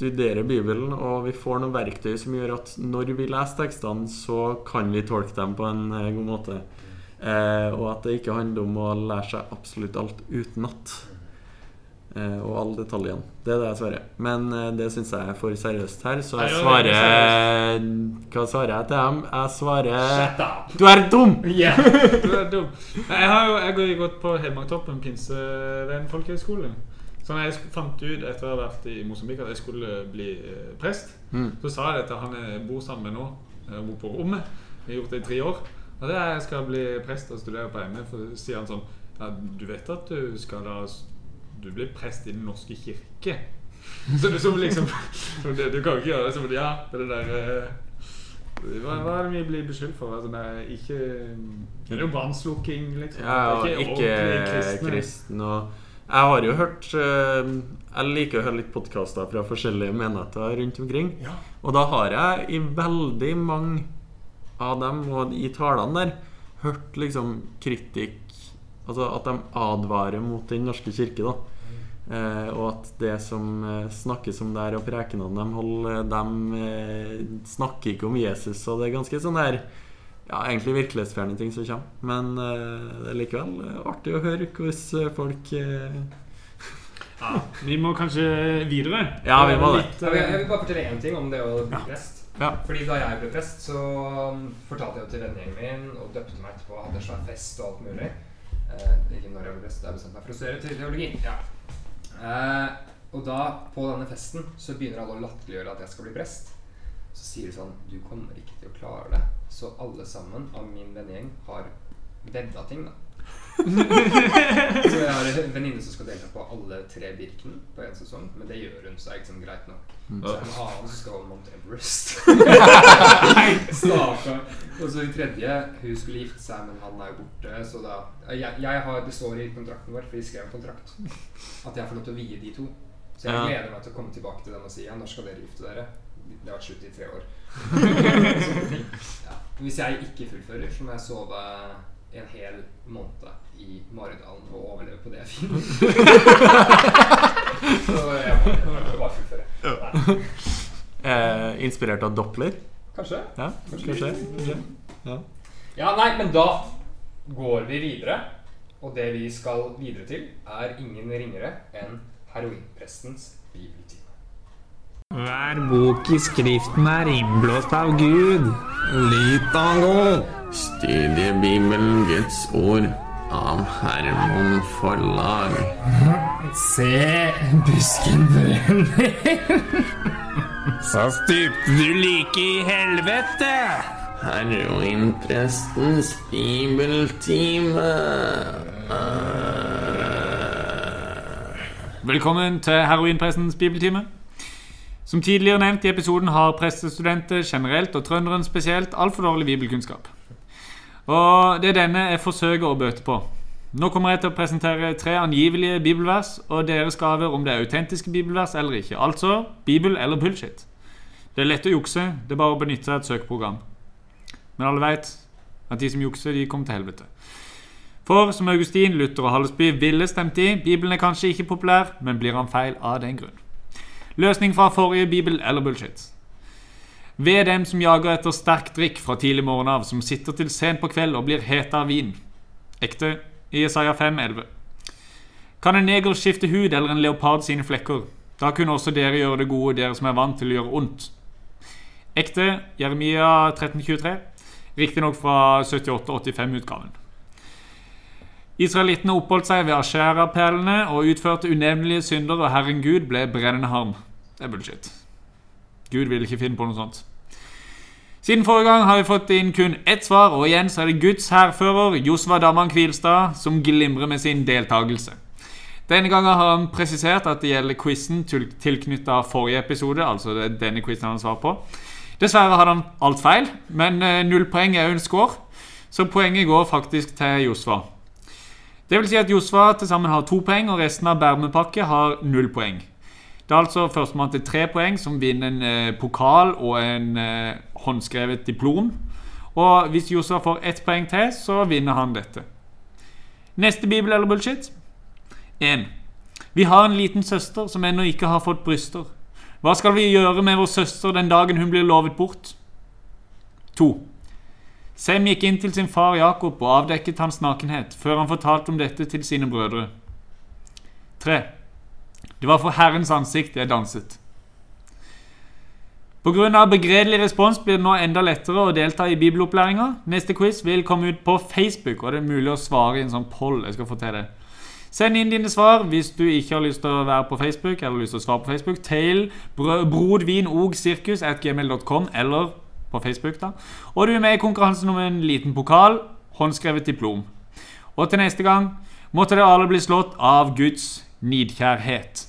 studerer Bibelen, og vi får noen verktøy som gjør at når vi leser tekstene, så kan vi tolke dem på en eh, god måte. Uh, og at det ikke handler om å lære seg absolutt alt utenat. Eh, og alle detaljene. Det er det jeg svarer. Men eh, det syns jeg er for seriøst her, så jeg er svarer Hva svarer jeg til dem? Jeg svarer! Du er dum! Yeah, du er dum. Jeg har jo jeg har jo gått på Hedmarktoppen pinsevenn folkehøgskole. Så når jeg fant ut etter å ha vært i Mosambik at jeg skulle bli eh, prest, Mm. så sa jeg det til han jeg bor sammen med nå. Jeg bor på rommet. Jeg har gjort det i tre år. Og det er jeg skal bli prest og studere på ME. For sier han sånn ja, Du vet at du skal da Du blir prest i Den norske kirke. Så det som liksom som det, Du kan jo ikke gjøre det som Ja, det er det der eh, hva, hva er det vi blir beskyldt for? Altså, er ikke Det er jo brannslukking, liksom. Ja, og ikke kristne. kristen. Og jeg har jo hørt eh, Jeg liker å høre litt podkaster fra forskjellige menigheter rundt omkring. Og da har jeg i veldig mange av dem, og i talene der, hørt liksom kritikk Altså at de advarer mot Den norske kirke, da. Eh, og at det som eh, snakkes om der, og prekenene de holder, de eh, snakker ikke om Jesus. Og det er ganske sånn der ja, egentlig virkelighetsfjerne ting som kommer. Men eh, det er likevel eh, artig å høre hvordan eh, folk eh, Ja, vi må kanskje videre. Ja, vi må det. Litt, Ja, Jeg eh, vil bare fortelle én ting om det å bli prest. Ja. Fordi Da jeg ble prest, så um, fortalte jeg til vennegjengen min og døpte meg etterpå. Hadde en svær fest og alt mulig. Eh, ikke når jeg ble prest, jeg bestemte meg for å studere til teologi. Ja. Eh, og da, på denne festen, så begynner alle å latterliggjøre at jeg skal bli prest. Så sier de sånn Du kommer ikke til å klare det. Så alle sammen av min vennegjeng har vedda ting, da. så jeg har en venninne som skal delta på alle tre Birken på én sesong. Men det gjør hun, så er sånn greit nok. Så er en annen som skal Mount Everest. Stakkar. Og så hun tredje, hun skulle gifte seg, men han er jo borte. Så da jeg, jeg har, Det står i kontrakten vår, for vi skrev en kontrakt, at jeg får lov til å vie de to. Så jeg Ja. gleder meg til å komme tilbake til dem og si ja, når skal dere gifte dere? Det har vært slutt i tre år. Ting. ja. Hvis jeg ikke fullfører, så må jeg sove en hel måned i Maridalen og overleve på det jeg finner. så jeg må, jeg må bare fullføre. Eh, Inspirert av Doppler. Kanskje? Ja, kanskje. kanskje. Ja. Ja, nei, men da går vi videre. Og det vi skal videre til, er ingen ringere enn heroinprestens bibeltime. Hver bok i Skriften er innblåst av Gud. Litago. Studie Bibelen, Guds ord, av Hermon Forlag. Se, busken brenner. Så stupte du like i helvete. Heroinprestens bibeltime. Velkommen til Heroinprestens bibeltime. Som tidligere nevnt i episoden har prestestudenter generelt, og trønderen spesielt, altfor dårlig bibelkunnskap. Og det er denne jeg forsøker å bøte på. Nå kommer jeg til å presentere tre angivelige bibelvers, og dere skal om det er autentiske bibelvers eller ikke. Altså bibel eller bullshit. Det er lett å jukse, det er bare å benytte seg av et søkeprogram. Men alle vet at de som jukser, de kommer til helvete. For som Augustin, Luther og Hallesby ville stemt i, Bibelen er kanskje ikke populær, men blir han feil av den grunn. Løsning fra forrige bibel eller bullshit. Ved dem som jager etter sterk drikk fra tidlig morgen av, som sitter til sent på kveld og blir hete av vin. Ekte i Isaiah 5,11. Kan en neger skifte hud eller en leopard sine flekker? Da kunne også dere gjøre det gode, dere som er vant til å gjøre ondt. Ekte Jeremia 1323. Riktignok fra 78-85-utgaven. Israelittene oppholdt seg ved asherapælene og utførte unevnelige synder, og Herren Gud ble brennende harm. Det er bullshit. Gud ville ikke finne på noe sånt. Siden forrige gang har vi fått inn kun ett svar, og igjen så er det Guds hærfører Josva Daman Kvilstad som glimrer med sin deltakelse. Denne gangen har han presisert at det gjelder quizen tilknytta forrige episode. altså denne quizen han svarer på. Dessverre hadde han alt feil, men eh, null poeng er jo en score, så poenget går faktisk til Josva. Det vil si at Josfa til sammen har to poeng, og resten av Bermepakke har null poeng. Det er altså førstemann til tre poeng som vinner en eh, pokal og en eh, håndskrevet diplom. Og hvis Josfa får ett poeng til, så vinner han dette. Neste bibel eller bullshit? 1. Vi har en liten søster som ennå ikke har fått bryster. Hva skal vi gjøre med vår søster den dagen hun blir lovet bort? 2. Sem gikk inn til sin far Jakob og avdekket hans nakenhet, før han fortalte om dette til sine brødre. 3. Det var for Herrens ansikt jeg danset. Pga. begredelig respons blir det nå enda lettere å delta i bibelopplæringa. Neste quiz vil komme ut på Facebook, og det er mulig å svare i en sånn poll. Jeg skal få til det. Send inn dine svar hvis du ikke har lyst til å være på Facebook, eller lyst til å svare på Facebook, til brodvinogsirkus.gmail.com eller på Facebook. da. Og du er med i konkurransen om en liten pokal, håndskrevet diplom. Og til neste gang måtte dere alle bli slått av Guds nidkjærhet.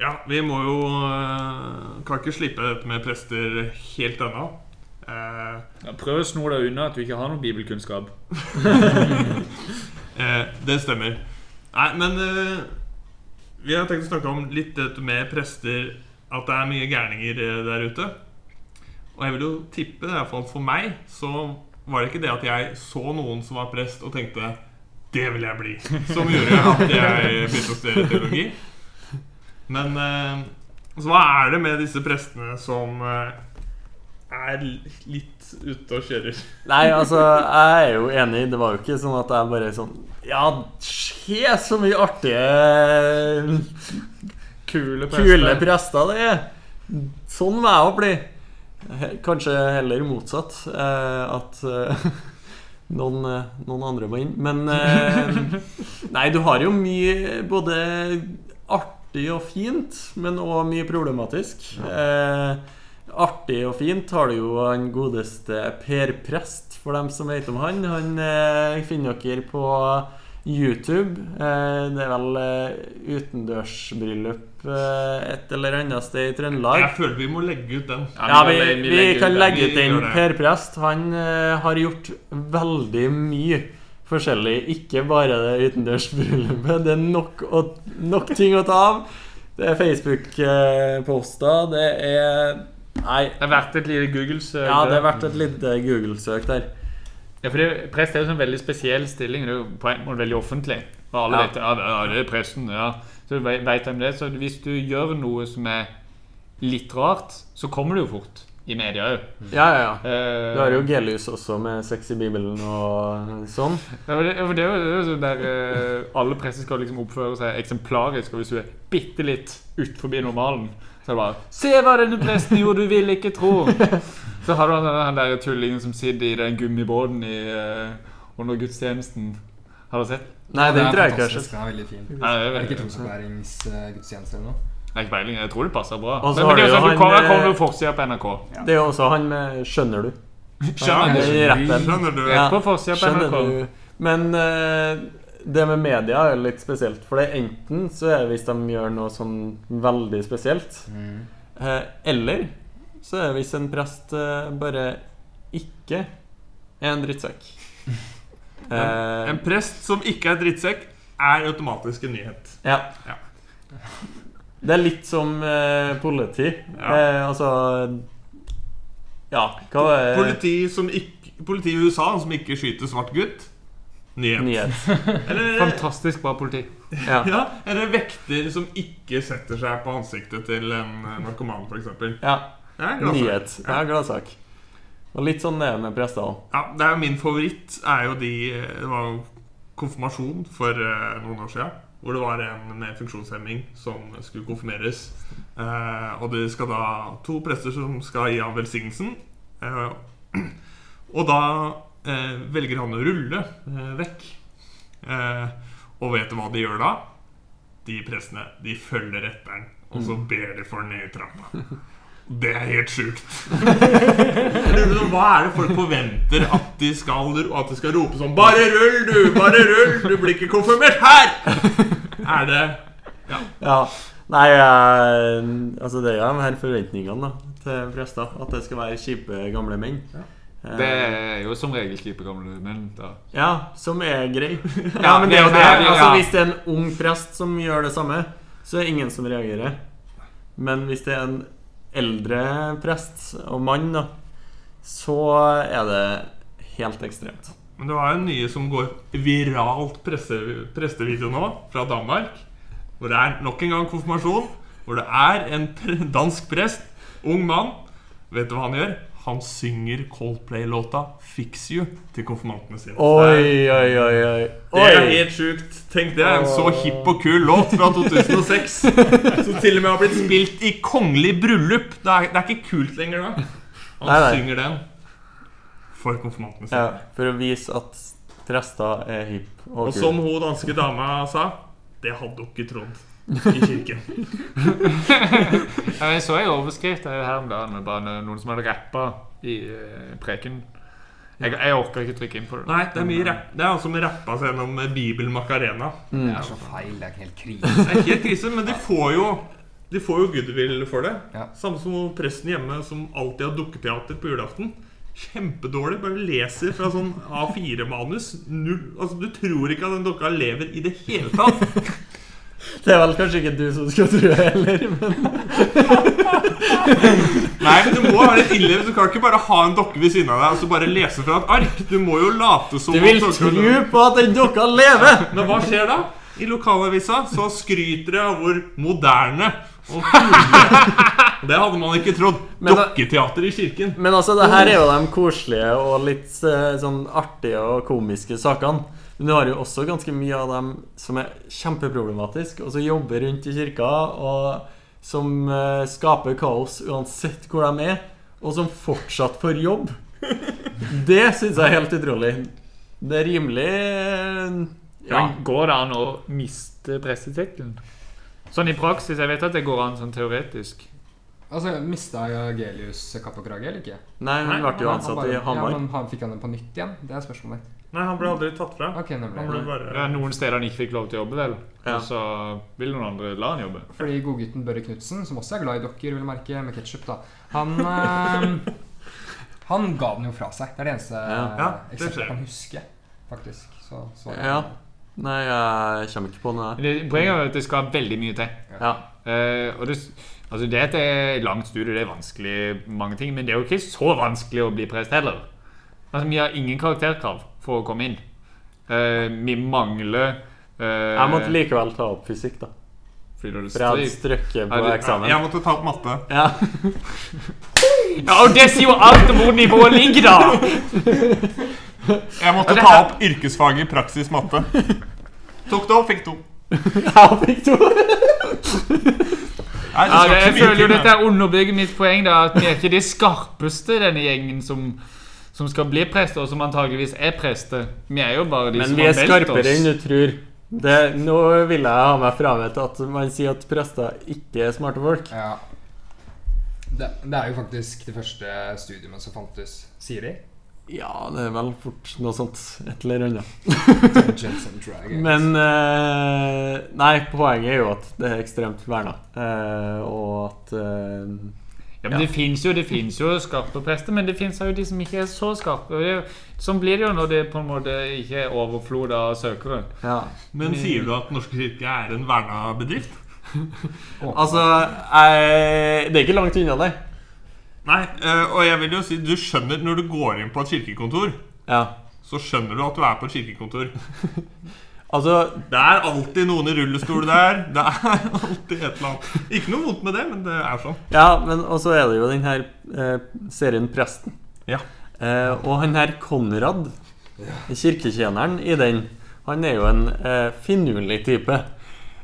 Ja, vi må jo eh, Kan ikke slippe dette med prester helt ennå. Ja, Prøv å sno deg unna at du ikke har noe bibelkunnskap. eh, det stemmer. Nei, men eh, vi har tenkt å snakke om litt dette med prester At det er mye gærninger eh, der ute. Og jeg vil jo tippe, i hvert for meg, så var det ikke det at jeg så noen som var prest og tenkte Det vil jeg bli. Som gjorde at jeg begynte å studere teologi. Men eh, så hva er det med disse prestene som eh, er litt ute og kjører? Nei, altså, jeg er jo enig. Det var jo ikke sånn at jeg bare sånn Ja, se så mye artige Kule prester, Kule prester det er. Sånn må jeg òg bli. Kanskje heller motsatt. Eh, at eh, noen, eh, noen andre må inn. Men eh, Nei, du har jo mye både artig og fint, men òg mye problematisk. Eh, artig og fint har du jo han godeste Per Prest, for dem som vet om han. Han eh, finner dere på YouTube. Eh, det er vel eh, utendørsbryllup eh, et eller annet sted i Trøndelag. Jeg føler vi må legge ut den. Ja, vi, vi, kan ut legge ut den. Per Prest Han eh, har gjort veldig mye forskjellig. Ikke bare det utendørsbryllupet. Det er nok, å, nok ting å ta av. Det er Facebook-poster. Det er Nei. Det har vært et lite Google-søk. Ja, det er vært et lite Google-søk der. Ja, for det, Prest er jo en veldig spesiell stilling. Det er jo på en måte veldig offentlig. Og alle Ja. vet ja, det- er presten. ja Så ve- vet de det. Så hvis du gjør noe som er litt rart, så kommer det jo fort i media òg. Ja, ja, ja. Uh, Du har jo Gelius også, med sex i Bibelen og sånn. Ja, for det, det er jo er sånn der uh, Alle prester skal liksom oppføre seg eksemplarisk, og hvis du er bitte litt utenfor normalen, så er det bare 'Se hva denne presten gjorde, du vil ikke tro'. Så har du han, han der tullingen som sitter i den gummibåten i, eh, under gudstjenesten. Har du sett? Nei, den tror jeg. Den er veldig fin. Nei, det er Er det ikke trosopplæringsgudstjeneste eller noe? Jeg har ikke peiling. Jeg tror det passer bra. Også Men, men det er jo sånn, jo du kommer, han, kommer eh, på forsida på NRK. Det er jo også han med 'Skjønner du'? Skjønner du? Skjønner du? Ja. på forsida på NRK. du. Men eh, det med media er litt spesielt. For det er enten så er det hvis de gjør noe sånn veldig spesielt, eh, eller så er det hvis en prest eh, bare ikke er en drittsekk. Eh, En prest som ikke er drittsekk, er automatisk en nyhet. ja. Ja. Det er litt som politi. Ja. Eh, altså Ja, hva er Politi, som ikke, politi i USA som ikke skyter svart gutt. Nyhet. nyhet? Eller, Fantastisk bra politi. Ja. ja, eller vekter som ikke setter seg på ansiktet til en eh, narkoman, f.eks. ja. Det er Nyhet. Ja, gladsak. Og litt sånn det er med prester òg. Ja, det er min favoritt er jo de Det var jo konfirmasjon for eh, noen år siden. Hvor det var en med funksjonshemming som skulle konfirmeres. Eh, og det skal da to prester som skal gi ham velsignelsen. Eh, og da eh, velger han å rulle eh, vekk. Eh, og vet du hva de gjør da? De prestene de følger etter han, og så ber de for han ned i trappa. Det er helt sjukt. Hva er det folk forventer at de skal At de skal rope sånn 'Bare rull, du! Bare rull! Du blir ikke konfirmert her!' Er det Ja. Nei, eh, altså det er jo de her forventningene da, til prester. At det skal være kjipe, gamle menn. Eh, Det er jo som regel kjipe min. da Ja, som er grei. Ja, men det det. Ja. Altså, hvis det er en ung prest som gjør det samme, så er det ingen som reagerer. Men hvis det er en eldre prest og mann, da, så er det helt ekstremt. Men det var en nye som går viralt presse, prestevideo nå, fra Danmark. Hvor det er nok en gang konfirmasjon. Hvor det er en dansk prest, ung mann. Vet du hva han gjør? Han synger Coldplay-låta 'Fix You' til konfirmantene sine. Oi, oi, oi, oi. Det er helt sjukt. Tenk det. En så hipp og kul låt fra 2006 som til og med har blitt spilt i kongelig bryllup. Det er, det er ikke kult lenger da. Han Nei, nei. synger den for konfirmantene sine. Ja, for å vise at prester er hipp og Og kul. som hun danske dama sa Det hadde hun ikke trodd i kirken. Ja, Jeg så en overskrift her om dagen med bare noen som hadde rappa i eh, preken. Jeg, jeg orker ikke trykke inn på det. Nei, det er mye rapp. Det er han som rappa seg gjennom Bibel Macarena. Det er så feil. Det er helt krise. Det er helt krise, men de får jo De får jo goodwill for det. Ja. Samme som presten hjemme som alltid har dukketeater på julaften. Kjempedårlig. Bare leser fra sånn A4-manus. Null Altså, Du tror ikke at den dokka lever i det hele tatt. Det er vel kanskje ikke du som skal tro det heller, men Nei, men du må være litt ille. Du kan ikke bare ha en dokke ved siden av deg og så bare lese fra et ark. Du må jo late som Du vil tro på at den dokka lever! Men hva skjer da? I lokalavisa så skryter de av hvor moderne og kule Det hadde man ikke trodd. Dokketeater i kirken. Men altså, det her er jo de koselige og litt eh, sånn artige og komiske sakene. Men du har jo også ganske mye av dem som er kjempeproblematiske, og som jobber rundt i kirka, og som eh, skaper kaos uansett hvor de er, og som fortsatt får jobb. Det syns jeg er helt utrolig. Det er rimelig eh, Ja. Går det an å miste pressetittelen? Sånn i praksis. Jeg vet at det går an sånn teoretisk. Altså, Mista Gelius kapp og krage, eller ikke? Nei, han ble jo han ansatt bare- i Hamar. Ja, men han Fikk han den på nytt igjen? Det er spørsmålet. Nei, han ble aldri tatt fra. Ok, nemlig. Han ble bare er noen steder han ikke fikk lov til å jobbe, vel. Ja. Og så vil noen andre la han jobbe. Fordi godgutten Børre Knutsen, som også er glad i dokker, vil merke, med ketsjup, da Han eh, Han ga den jo fra seg. Det er det eneste Ja. Ja, eksempelet jeg. kan huske, faktisk. Så, så Ja. Nei, jeg kommer ikke på noe der. Poenget er at det skal veldig mye til. Ja. Uh, og det, altså det er et langt studie, det er vanskelig mange ting, men det er jo ikke så vanskelig å bli prest heller. Altså, vi har ingen karakterkrav for å komme inn. Uh, vi mangler uh, Jeg måtte likevel ta opp fysikk, da. Fordi du hadde strøkket på du- eksamen. Jeg måtte ta opp matte. Ja. Ja, og det sier jo alt om hvor nivået ligger, da! Jeg måtte ta opp yrkesfag i praksis matte. Tok det opp, fikk to. Ja, fikk to. Nei, Ja, det, jeg føler jo dette er underbygger mitt poeng, da, at vi er ikke de skarpeste, denne gjengen som, som skal bli prester, og som antageligvis er prester. Vi er jo bare de Men som vi er skarpere enn du tror. Det, nå vil jeg ha meg framet at man sier at prester ikke er smarte folk. Ja. Det, det er jo faktisk det første studiumet som fantes, sier de. Ja, det er vel fort noe sånt. Et eller annet. Men eh, Nei, poenget er jo at det er ekstremt verna. Eh, og at eh, Ja, men Det fins jo, jo skarpe prester, men det fins jo de som ikke er så skarpe. Sånn blir det jo når det på en måte ikke er overflod av søkere. Ja. Men sier du at Norske kirke er en verna bedrift? Altså, jeg, det er ikke langt unna, det. Nei, eh, og jeg vil jo si Du skjønner når du går inn på et kirkekontor, Ja. så skjønner du at du er på et kirkekontor. Altså, Det er alltid noen i rullestol der. Det er alltid et eller annet. Ikke noe vondt med det, men det er sånn. Ja, men og så er det jo den her eh, serien Presten. Ja. Eh, og han her Konrad, kirketjeneren i den, han er jo en eh, finurlig type.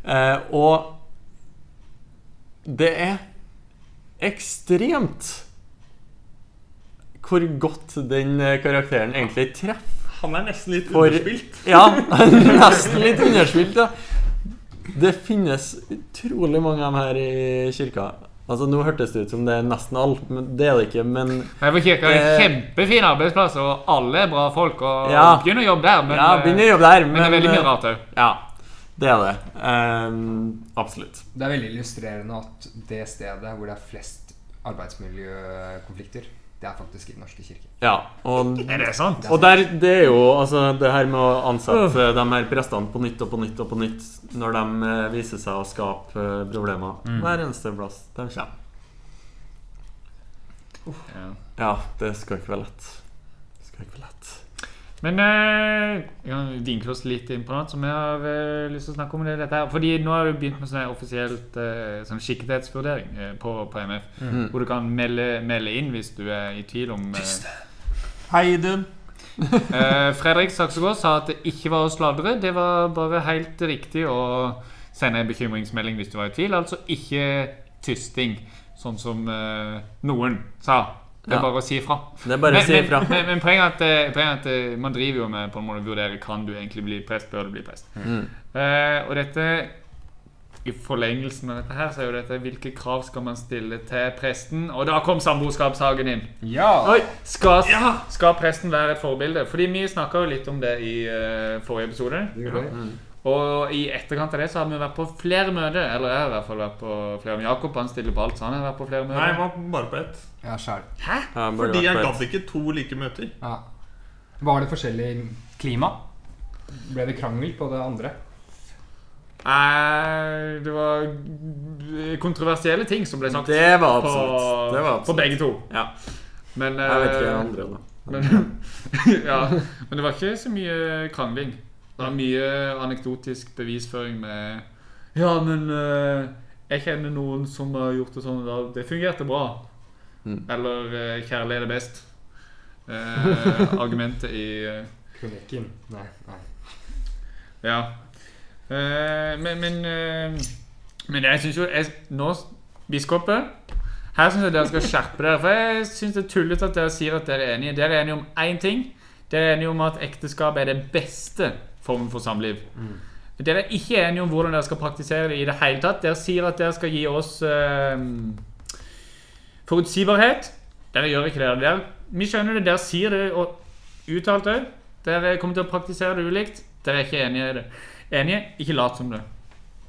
Eh, og det er ekstremt hvor godt den eh, karakteren egentlig treffer. Han er nesten litt For- underspilt. Ja, nesten litt underspilt. Ja. Det finnes utrolig mange av dem her i kirka. Altså Nå hørtes det ut som det er nesten alt, men det er det ikke. Men Her på kirka er en kjempefin arbeidsplass, og alle er bra folk. Og Ja. begynner å jobbe der, men, ja, å jobbe der. men det er veldig mye rart òg. Ja, det er det. Um, absolutt. Det er veldig illustrerende at det stedet hvor det er flest arbeidsmiljøkonflikter, det er faktisk i Den norske kirke. Ja, og, Er det sant? og der, det er jo altså det her med å ansette de her prestene på nytt og på nytt og på nytt når de eh, viser seg å skape problemer. problemer hver eneste plass de kommer. Ja. Ja, det skal ikke være lett. Det skal ikke være lett. Men eh, jeg kan vinkle oss litt inn på noe som jeg har eh, lyst til å snakke om. Det, dette her. Fordi nå har du begynt med sånn offisielt eh, sånn skikkethetsvurdering eh, på, på MF. Mm. Hvor du kan melde, melde inn hvis du er i tvil om eh, Hei, Idun. Eh, Fredrik Saksegård sa at det ikke var å sladre. Det var bare helt riktig å sende en bekymringsmelding hvis du var i tvil. Altså ikke tysting, sånn som eh, noen sa. Det er Ja. bare å si ifra. Det er bare å si men, ifra. men, men poenget er at, eh, poenget at eh, man driver jo med på en måte å vurdere Kan du egentlig bli prest. Bør du bli prest? Mm. Uh, og dette i forlengelsen av dette her så er jo dette hvilke krav skal man stille til presten. Og da kom samboerskapssaken inn. Ja! Oi, skal, skal presten være et forbilde? Fordi vi snakka jo litt om det i uh, forrige episode. Ja. det. Og i etterkant av det så har vi vært på flere møter. Eller jeg har i hvert fall vært på flere Men Jakob han stiller på alt, så han har vært på flere Nei, jeg var bare på ett. Ja, sjæl. Ja, burde Fordi jeg på gadd ikke to like møter. Ja. Var det forskjellig klima? Ble det krangel på det andre? Nei, det var kontroversielle ting som ble sagt. Det var på, absolutt. Det var absolutt. på begge to. Ja. Men Jeg vet ikke eh, andre, da. Men, ja, men det var ikke så mye krangling. Det er mye anekdotisk bevisføring med Ja, men eh, jeg kjenner noen som har gjort det sånn, og da det fungerte bra. Mm. Eller eh, kjærlig er best. Eh, argumentet i eh, Kronikken. Nei, nei. Ja. Eh, men men, eh, men jeg syns jo jeg, Nå, biskoper Her syns jeg dere skal skjerpe dere. For jeg syns det er tullete at dere sier at dere er enige. Dere er enige om én ting. Dere er enige om at ekteskap er det beste formen for samliv. Dere er ikke enige om hvordan dere skal praktisere det i det hele tatt. Dere sier at dere skal gi oss eh, forutsigbarhet. Dere gjør ikke det. Dere, vi skjønner det. Dere sier det og uttalt òg. Dere kommer til å praktisere det ulikt. Dere er ikke enige i det. Enige? Ikke lat som det.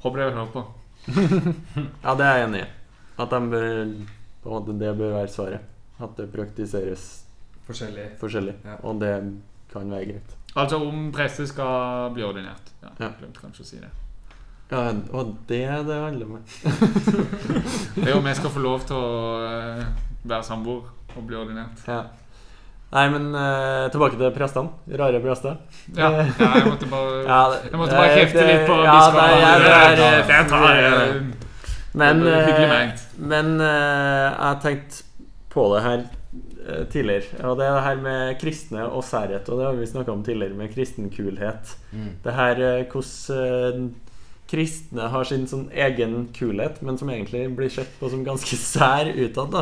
Håper dere hører på. Ja, det er jeg enig i. At de bør, på en måte, det bør være svaret. At det praktiseres Forskjellig. forskjellig. Ja. Og det kan være greit. Altså om presse skal bli ordinert. Ja, Ja. Glemte kanskje å si det. Ja, og det det handler om. Det er om jeg skal få lov til å eh, være samboer og bli ordinert. Ja. Nei, men uh, tilbake til prestene. Rare prester. Ja, ja jeg måtte bare Ja, Jeg måtte bare det- kjefte litt på ja, det er, eh, Det tar jeg. Men, Det er eh, men uh, jeg har tenkt på det her tidligere. Og det er det her med kristne og særhet. Og det har vi snakka om tidligere, med kristenkulhet. Det her eh, hvordan eh, kristne har sin sånn egen kulhet, men som egentlig blir sett på som ganske sær utad.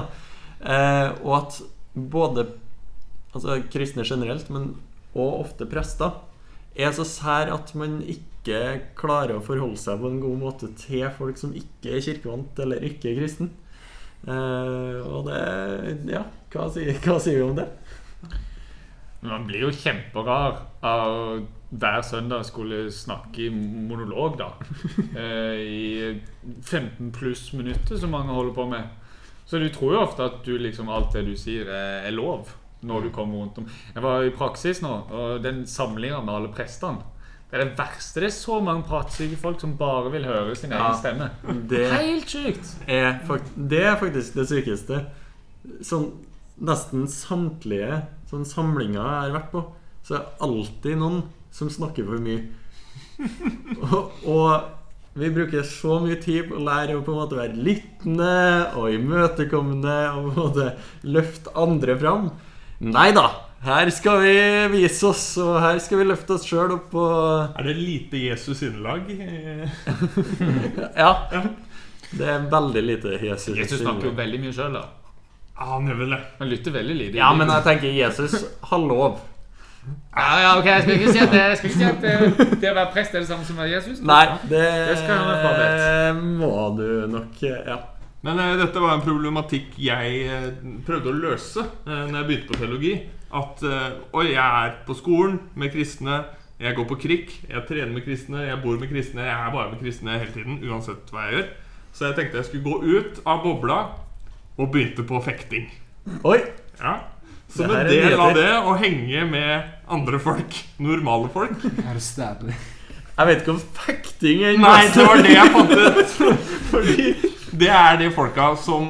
Eh, og at både altså kristne generelt, men og ofte prester, er så sær at man ikke klarer å forholde seg på en god måte til folk som ikke er kirkevant eller ikke er kristen. Eh, og det Ja, hva sier, hva sier vi om det? Man blir jo kjemperar av hver søndag skulle snakke i monolog, da. Eh, I 15 pluss minutter, som mange holder på med. Så du tror jo ofte at du liksom alt det du sier, er, er lov når du kommer rundt om. Jeg var i praksis nå, og den samlinga med alle prestene Det er det verste. Det er så mange pratsyke folk som bare vil høre sin egen Ja, stemme. det- Helt sjukt! er det er faktisk det sykeste. Sånn nesten samtlige sånn samlinger jeg har vært på, så er det alltid noen som snakker for mye. og, og vi bruker så mye tid på å lære å på en måte være lyttende og imøtekommende og på en måte løfte andre fram. Nei da! Her skal vi vise oss, og her skal vi løfte oss sjøl opp og Er det lite Jesus-innlag? Ja. Det er veldig lite Jesus. Jesus snakker jo veldig mye sjøl, da. Ja, han gjør vel det. Han lytter veldig lite. Ja, men jeg tenker Jesus har lov. Ja, ja, ok, Jeg skal ikke si at det, jeg skal ikke si at det, det å være prest er det samme som å være Jesus. Nei, det, Det skal han være frabedt. må du nok Ja. Men uh, dette var en problematikk jeg uh, prøvde å løse uh, når jeg begynte på teologi. At eh, Oi, jeg er på skolen med kristne. Jeg går på krikk. Jeg trener med kristne. Jeg bor med kristne. Jeg er bare med kristne hele tiden. Uansett hva jeg gjør. Så jeg tenkte jeg skulle gå ut av bobla og begynte på fekting. Oi! Ja Som Det en er del av det å henge med andre folk. Normale folk. Er det? Jeg vet ikke om fekting er Nei, det var det jeg fant ut. Fordi det er de folka som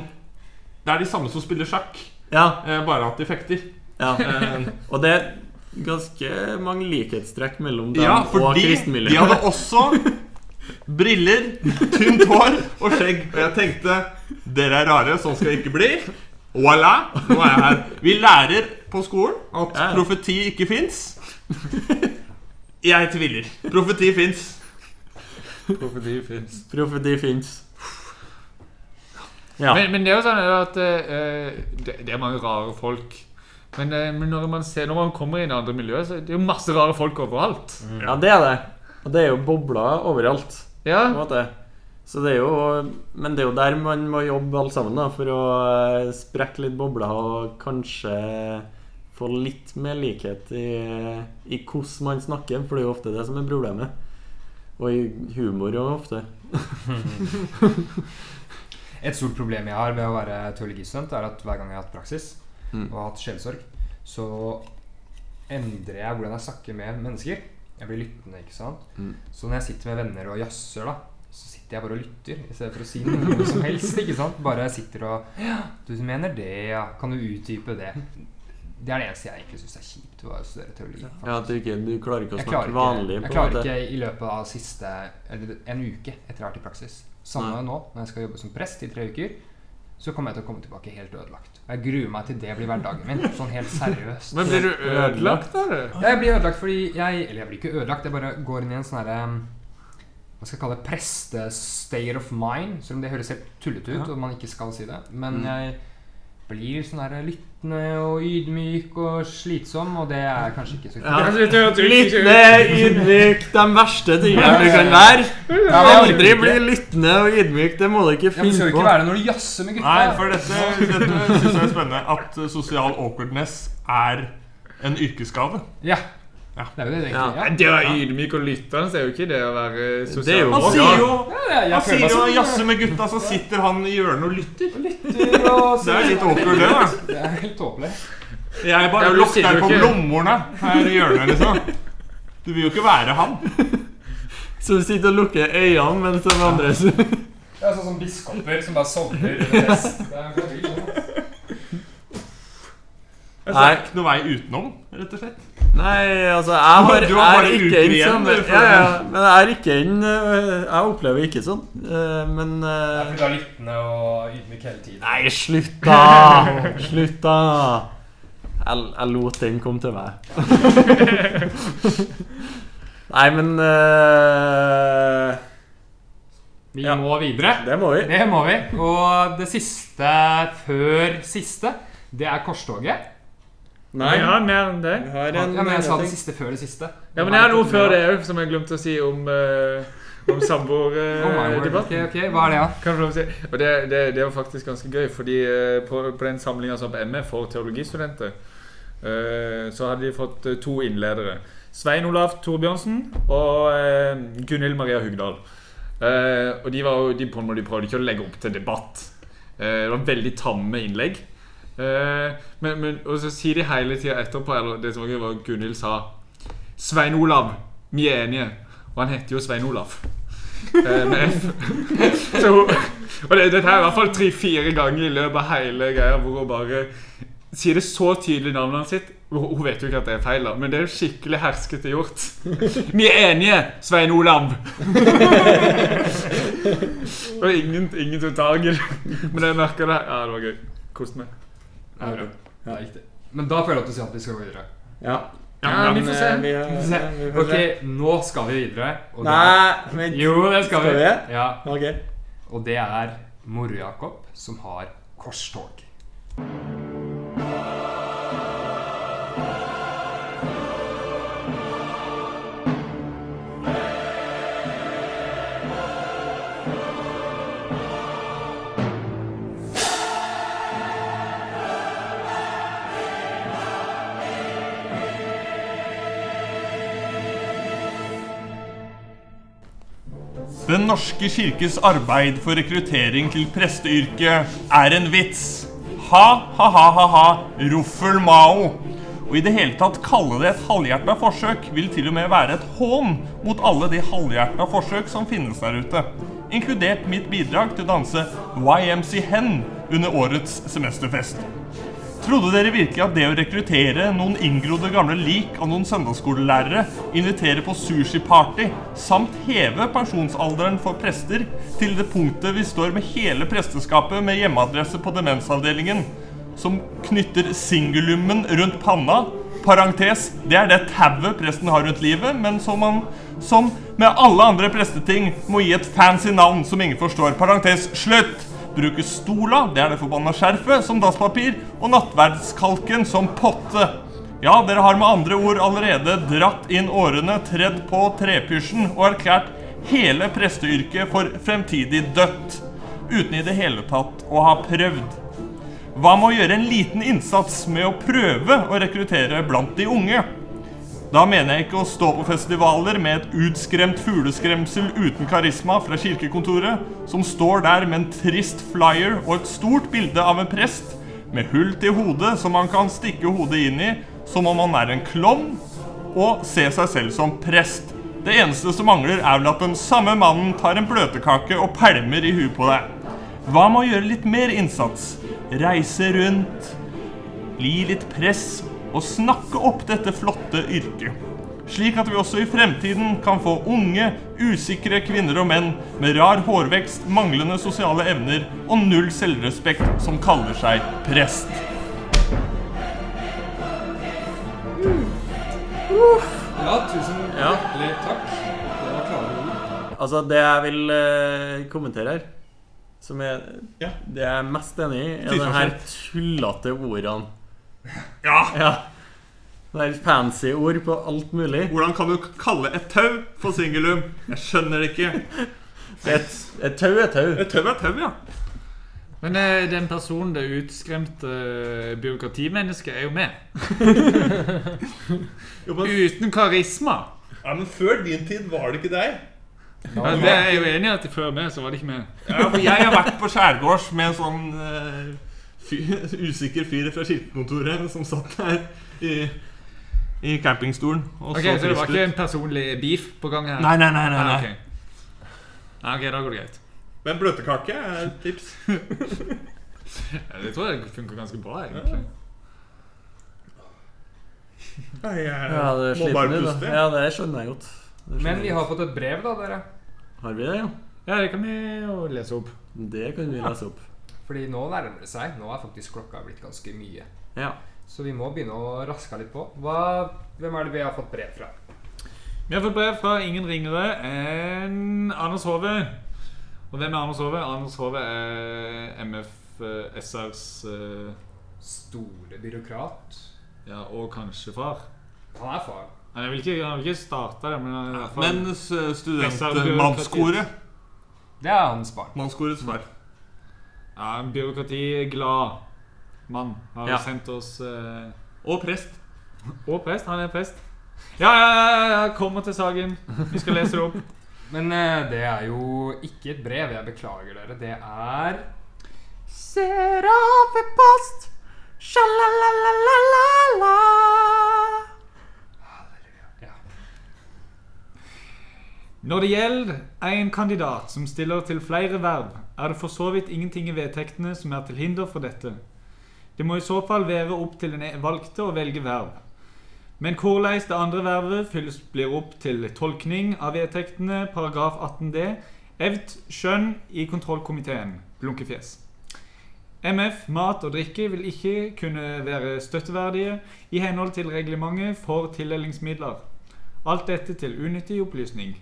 Det er de samme som spiller sjakk, Ja. eh, bare at de fekter. ja. Eh, Og det er ganske mange likhetstrekk mellom dem ja, og fordi de hadde også briller, tynt hår og skjegg. Og jeg tenkte dere er rare, sånn skal det ikke bli. Voilà! Nå er jeg her. Vi lærer på skolen at Ja. profeti ikke fins. Jeg tviler. Profeti fins. Profeti fins. Profeti fins. Ja. Men, men det er jo sånn at uh, det, det er mange rare folk. Men, uh, men når man ser Når man kommer inn i andre miljøer, så er det jo masse rare folk overalt. ja, det er det. Og det er jo bobler overalt. Ja. Så det er jo Men det er jo der man må jobbe alle sammen da for å eh, sprekke litt bobler og kanskje få litt mer likhet i, i hvordan man snakker, for det er jo ofte det som er problemet. Og i humor òg, ofte. Et stort problem jeg har ved å være teologistudent, er at hver gang jeg har hatt praksis Mm. og har hatt sjelsorg, så endrer jeg hvordan jeg snakker med mennesker. Jeg blir lyttende, ikke sant. Mm. Så når jeg sitter med venner og jazzer, da, så sitter jeg bare og lytter i stedet for å si noe som helst. ikke sant? Bare jeg sitter og Ja, du mener det, ja. Kan du utdype det? Det er det eneste jeg egentlig syns er kjipt å studere teologi. Ja, at du, ikke, du klarer ikke å snakke ikke, vanlig. jeg klarer måte. ikke i løpet av siste Eller en uke etter jeg har vært i praksis. Samme Nei. nå, når jeg skal jobbe som prest i tre uker. Så kommer jeg til å komme tilbake helt ødelagt. Jeg gruer meg til det blir hverdagen min. Sånn helt seriøst. Men blir du ødelagt da? Ja, Jeg blir ødelagt fordi jeg Eller jeg blir ikke ødelagt, jeg bare går inn i en sånn herre Hva skal jeg kalle det? Preste-state of mind. Selv om det høres helt tullete ut, Ja. og man ikke skal si det. Men Mm. jeg blir sånn der lyttende og ydmyk og slitsom, og det er kanskje ikke så Ja. Lyttende, ydmyk, de verste tingene du kan være. Aldri bli lyttende og ydmyk. Det må du ikke Ja, men finne skal du ikke være når du jazzer med gutta? Nei, for dette, dette syns jeg er spennende. At sosial awkwardness er en yrkesskade. Ja. Ja. Det er jo det egentlig. Ja. Det å være ydmyk og lyttende er jo ikke det å være sosial. Han sier jo Han sier jo som han med gutta, så sitter han i hjørnet og lytter. lytter og Det er litt awkward, det. da Det er helt tåpelig. Jeg bare lukter på blomstene her i hjørnet, liksom. Du vil jo ikke være han. Så du sitter og lukker øynene mens de andre Det er sånn som biskoper som bare sovner under fest. Det er en sånn. Altså, det er ikke noe vei utenom, rett og slett. Nei, altså, jeg har, Du har er ikke en sånn du, ja, ja, Men jeg er ikke en øh, Jeg opplever ikke sånn. øh, Men øh, du er lyttende og ydmyk hele tiden. Nei, slutt, da! Slutt, da! Jeg, jeg lot den komme til meg. Nei, men uh, Vi Ja. må videre. Det må vi. Det må vi. Og det siste før siste, det er korstoget. Nei. Jeg har mer enn det. En, Ja, men jeg sa det siste før det siste. Ja, men jeg har noe før det òg, som jeg glemte å si om, uh, om Oh my word. samboerdebatten. Ok, ok, Hva er det, da? Kan å si? Og det, det, det var faktisk ganske gøy, fordi eh, på, på den samlinga som på MF for teologistudenter, uh, så hadde de fått eh, to innledere. Svein Olav Torbjørnsen og uh, Gunhild Maria Hugdal. Uh, og de, var, de, på en måte, de prøvde ikke å legge opp til debatt. Uh, det var veldig tamme innlegg. Eh, men, men, og så sier de hele tida etterpå Eller det som var Gunhild sa Svein Olav, vi er enige. Og han heter jo Svein Olav. Eh, med F. Så og det, dette er i hvert fall tre-fire ganger i løpet av hele greia hvor hun bare sier det så tydelig navnet sitt. Hun, vet jo ikke at det er feil, da, men det er jo skikkelig herskete gjort. Vi er enige, Svein Olav! og ingen, ingen tok tak i det. Men jeg merka det. Ja, det var gøy. Koste meg. Ja, er riktig. Men da får jeg lov til å si at vi skal gå videre. Ja. Ja, men, vi får se. øh, vi, Vi får se. Ok, nå skal vi videre. Og Nei, er, vent. jo, det skal, Skal vi. vi? Ja, Okay. og det er Moro-Jakob som har korstog. Den norske kirkes arbeid for rekruttering til presteyrket er en vits. Ha, ha, ha, ha, ha, ruffel mao. Og i det hele tatt kalle det et halvhjerta forsøk vil til og med være et hån mot alle de halvhjerta forsøk som finnes der ute. Inkludert mitt bidrag til å danse YMC Hen under årets semesterfest. Trodde dere virkelig at det å rekruttere noen inngrodde gamle lik av noen søndagsskolelærere, invitere på sushiparty, samt heve pensjonsalderen for prester til det punktet vi står med hele presteskapet med hjemmeadresse på demensavdelingen, som knytter singulummen rundt panna, parentes, det er det tauet presten har rundt livet, men som man, som med alle andre presteting, må gi et fancy navn som ingen forstår, parentes, slutt! Bruke stola, det er det forbanna skjerfet, som dasspapir, og nattverdskalken som potte. Ja, dere har med andre ord allerede dratt inn årene, tredd på trepysjen og erklært hele presteyrket for fremtidig dødt. Uten i det hele tatt å ha prøvd. Hva med å gjøre en liten innsats med å prøve å rekruttere blant de unge? Da mener jeg ikke å stå på festivaler med et utskremt fugleskremsel uten karisma fra kirkekontoret, som står der med en trist flyer og et stort bilde av en prest med hull til hodet som man kan stikke hodet inn i som om han er en klovn, og se seg selv som prest. Det eneste som mangler, er vel at den samme mannen tar en bløtkake og pælmer i huet på deg. Hva med å gjøre litt mer innsats? Reise rundt, bli litt press og snakke opp dette flotte yrket. Slik at vi også i fremtiden kan få unge, usikre kvinner og menn med rar hårvekst, manglende sosiale evner og null selvrespekt som kaller seg prest. Ja, tusen Ja. hjertelig takk. Det var klare ord. Altså, det jeg vil uh, kommentere her, som er Ja. det jeg er mest enig i, er de her tullete ordene. Ja! Ja. Det er fancy ord på alt mulig. Hvordan kan du kalle et tau for singulum? Jeg skjønner det ikke. Et, et tau er tau. Et tau er tau, ja. Men eh, den personen, det utskremte eh, byråkratimennesket, er jo med. Uten karisma. ja, men før din tid var det ikke deg. Ja, det er jeg jo enig i at før meg så var det ikke med. Ja, for jeg har vært på skjærgårds med en sånn eh, fyr, usikker fyr fra kirkekontoret som satt der i, i campingstolen. Og Ok, så Så det var ikke en personlig beef på gang her? Nei, nei, nei. nei, Ah, nei. ok. Ah, ok, da går det greit. Men bløtkake er et tips. jeg tror det funker ganske bra, egentlig. Nei, jeg Ja, det er må bare da. puste. Ja, det skjønner jeg godt. Skjønner Men vi har fått et brev, da, dere. Har vi det, ja? Ja, det kan vi jo lese opp. Det kan vi lese opp. Fordi nå nærmer det seg. Nå er faktisk klokka blitt ganske mye. Ja. Så vi må begynne å raske litt på. Hva, hvem er det vi har fått brev fra? Vi har fått brev fra ingen ringere enn Anders Hove. Og hvem er Anders Hove? Anders Hove er MF uh, eh, Store byråkrat. Ja, og kanskje far. Han er far. Han vil ikke, han vil ikke starte det, men han er far. Men s- studentmannskoret. Det er hans barn. Mannskorets far. Ja, en byråkratiglad mann har Ja. sendt oss eh, Og prest. Og prest. Han er prest. Ja, ja, ja, ja, kommer til saken. Vi skal lese det opp. Men eh, det er jo ikke et brev. Jeg beklager dere. Det er Serapepost, sjalalalalala. Ja. Når det gjelder en kandidat som stiller til flere verv, er det for så vidt ingenting i vedtektene som er til hinder for dette. Det må i så fall være opp til den valgte å velge verv. Men hvordan det andre vervet fylles blir opp til tolkning av vedtektene paragraf 18d, evt skjønn i kontrollkomiteen, blunkefjes. MF, mat og drikke vil ikke kunne være støtteverdige i henhold til reglementet for tildelingsmidler. Alt dette til unyttig opplysning.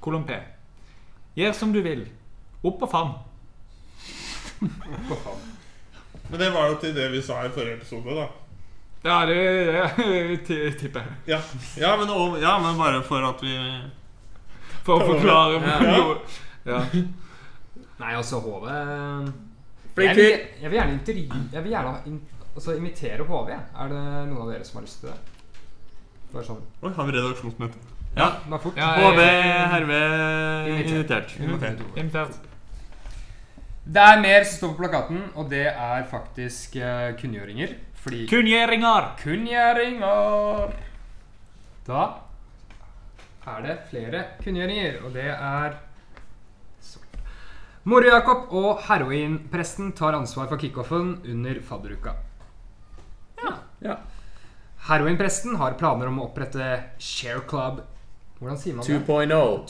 Kolon P. Gjør som du vil. Opp og fram. Men det var jo til det vi sa i forrige episode, da. Ja, det, det tipper jeg. Ja, ja, men, og, ja men bare for at vi For å forklare Ja. Ja. Nei, altså HV Flink jeg, vil, fyr. jeg vil gjerne intervjue Jeg vil gjerne in, altså, invitere HV. Er det noen av dere som har lyst til det? Bare sånn Oi, har vi redaksjonsmøte? Ja. Ja, HV herved invitert. Invitert. Invitert. Det er mer som står på plakaten, og det er faktisk eh, kunngjøringer. Fordi Kunngjøringer. Kunngjøringer! Da er det flere kunngjøringer, og det er Moro-Jakob og heroinpresten tar ansvar for kickoffen under fadderuka. Ja. ja. Heroinpresten har planer om å opprette Share Club Hvordan sier man det?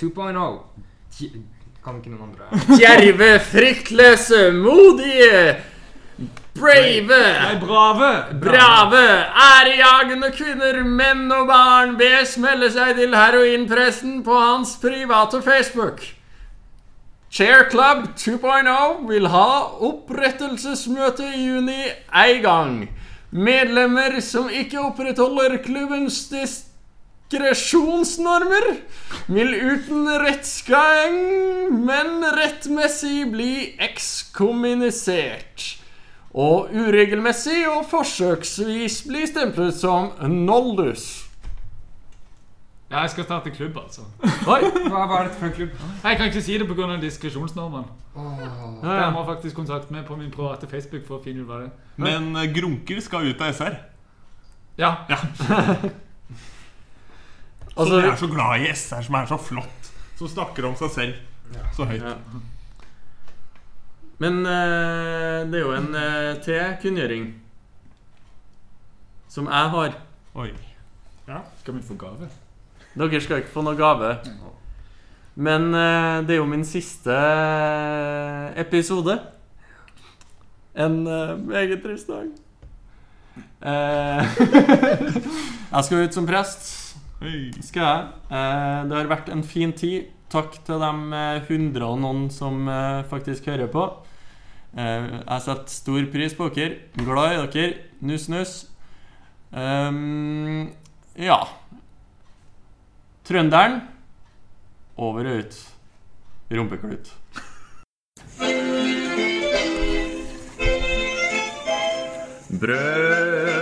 2.0. 2.0. Kan ikke noen andre Djerve, fryktløse, modige, brave, Nei, brave. brave, ærejagende kvinner, menn og barn bes melde seg til heroinpressen på hans private Facebook. Chair Club 2.0 vil ha opprettelsesmøte i juni en gang. Medlemmer som ikke opprettholder klubbens diskresjonsnormer, vil uten rettsgang, men rettmessig bli ekskommunisert. Og uregelmessig og forsøksvis bli stemplet som noldus. Ja, jeg skal starte klubb, altså. Oi! Hva, hva er dette for en klubb? Jeg kan ikke si det pga. diskresjonsnormen. Ja, Jeg må faktisk kontakte meg på min private Facebook for å finne ut hva det er. Men eh, grunker skal ut av SR. Ja. Ja. Som Altså- er så glad i SR, som er så flott. Som snakker om seg selv så høyt. Ja. Men eh, det er jo en eh, til kunngjøring som jeg har. Oi. Skal vi få gave? Dere skal ikke få noe gave. Men eh, det er jo min siste eh, episode. En eh, meget trist dag. Eh, jeg skal ut som prest. Skal jeg. Eh, det har vært en fin tid. Takk til de eh, hundre og noen som eh, faktisk hører på. Jeg setter stor pris på dere. Glad i dere. Nuss, nuss. Ehm, ja. Trønderen over og ut. Rumpeklut. Brød,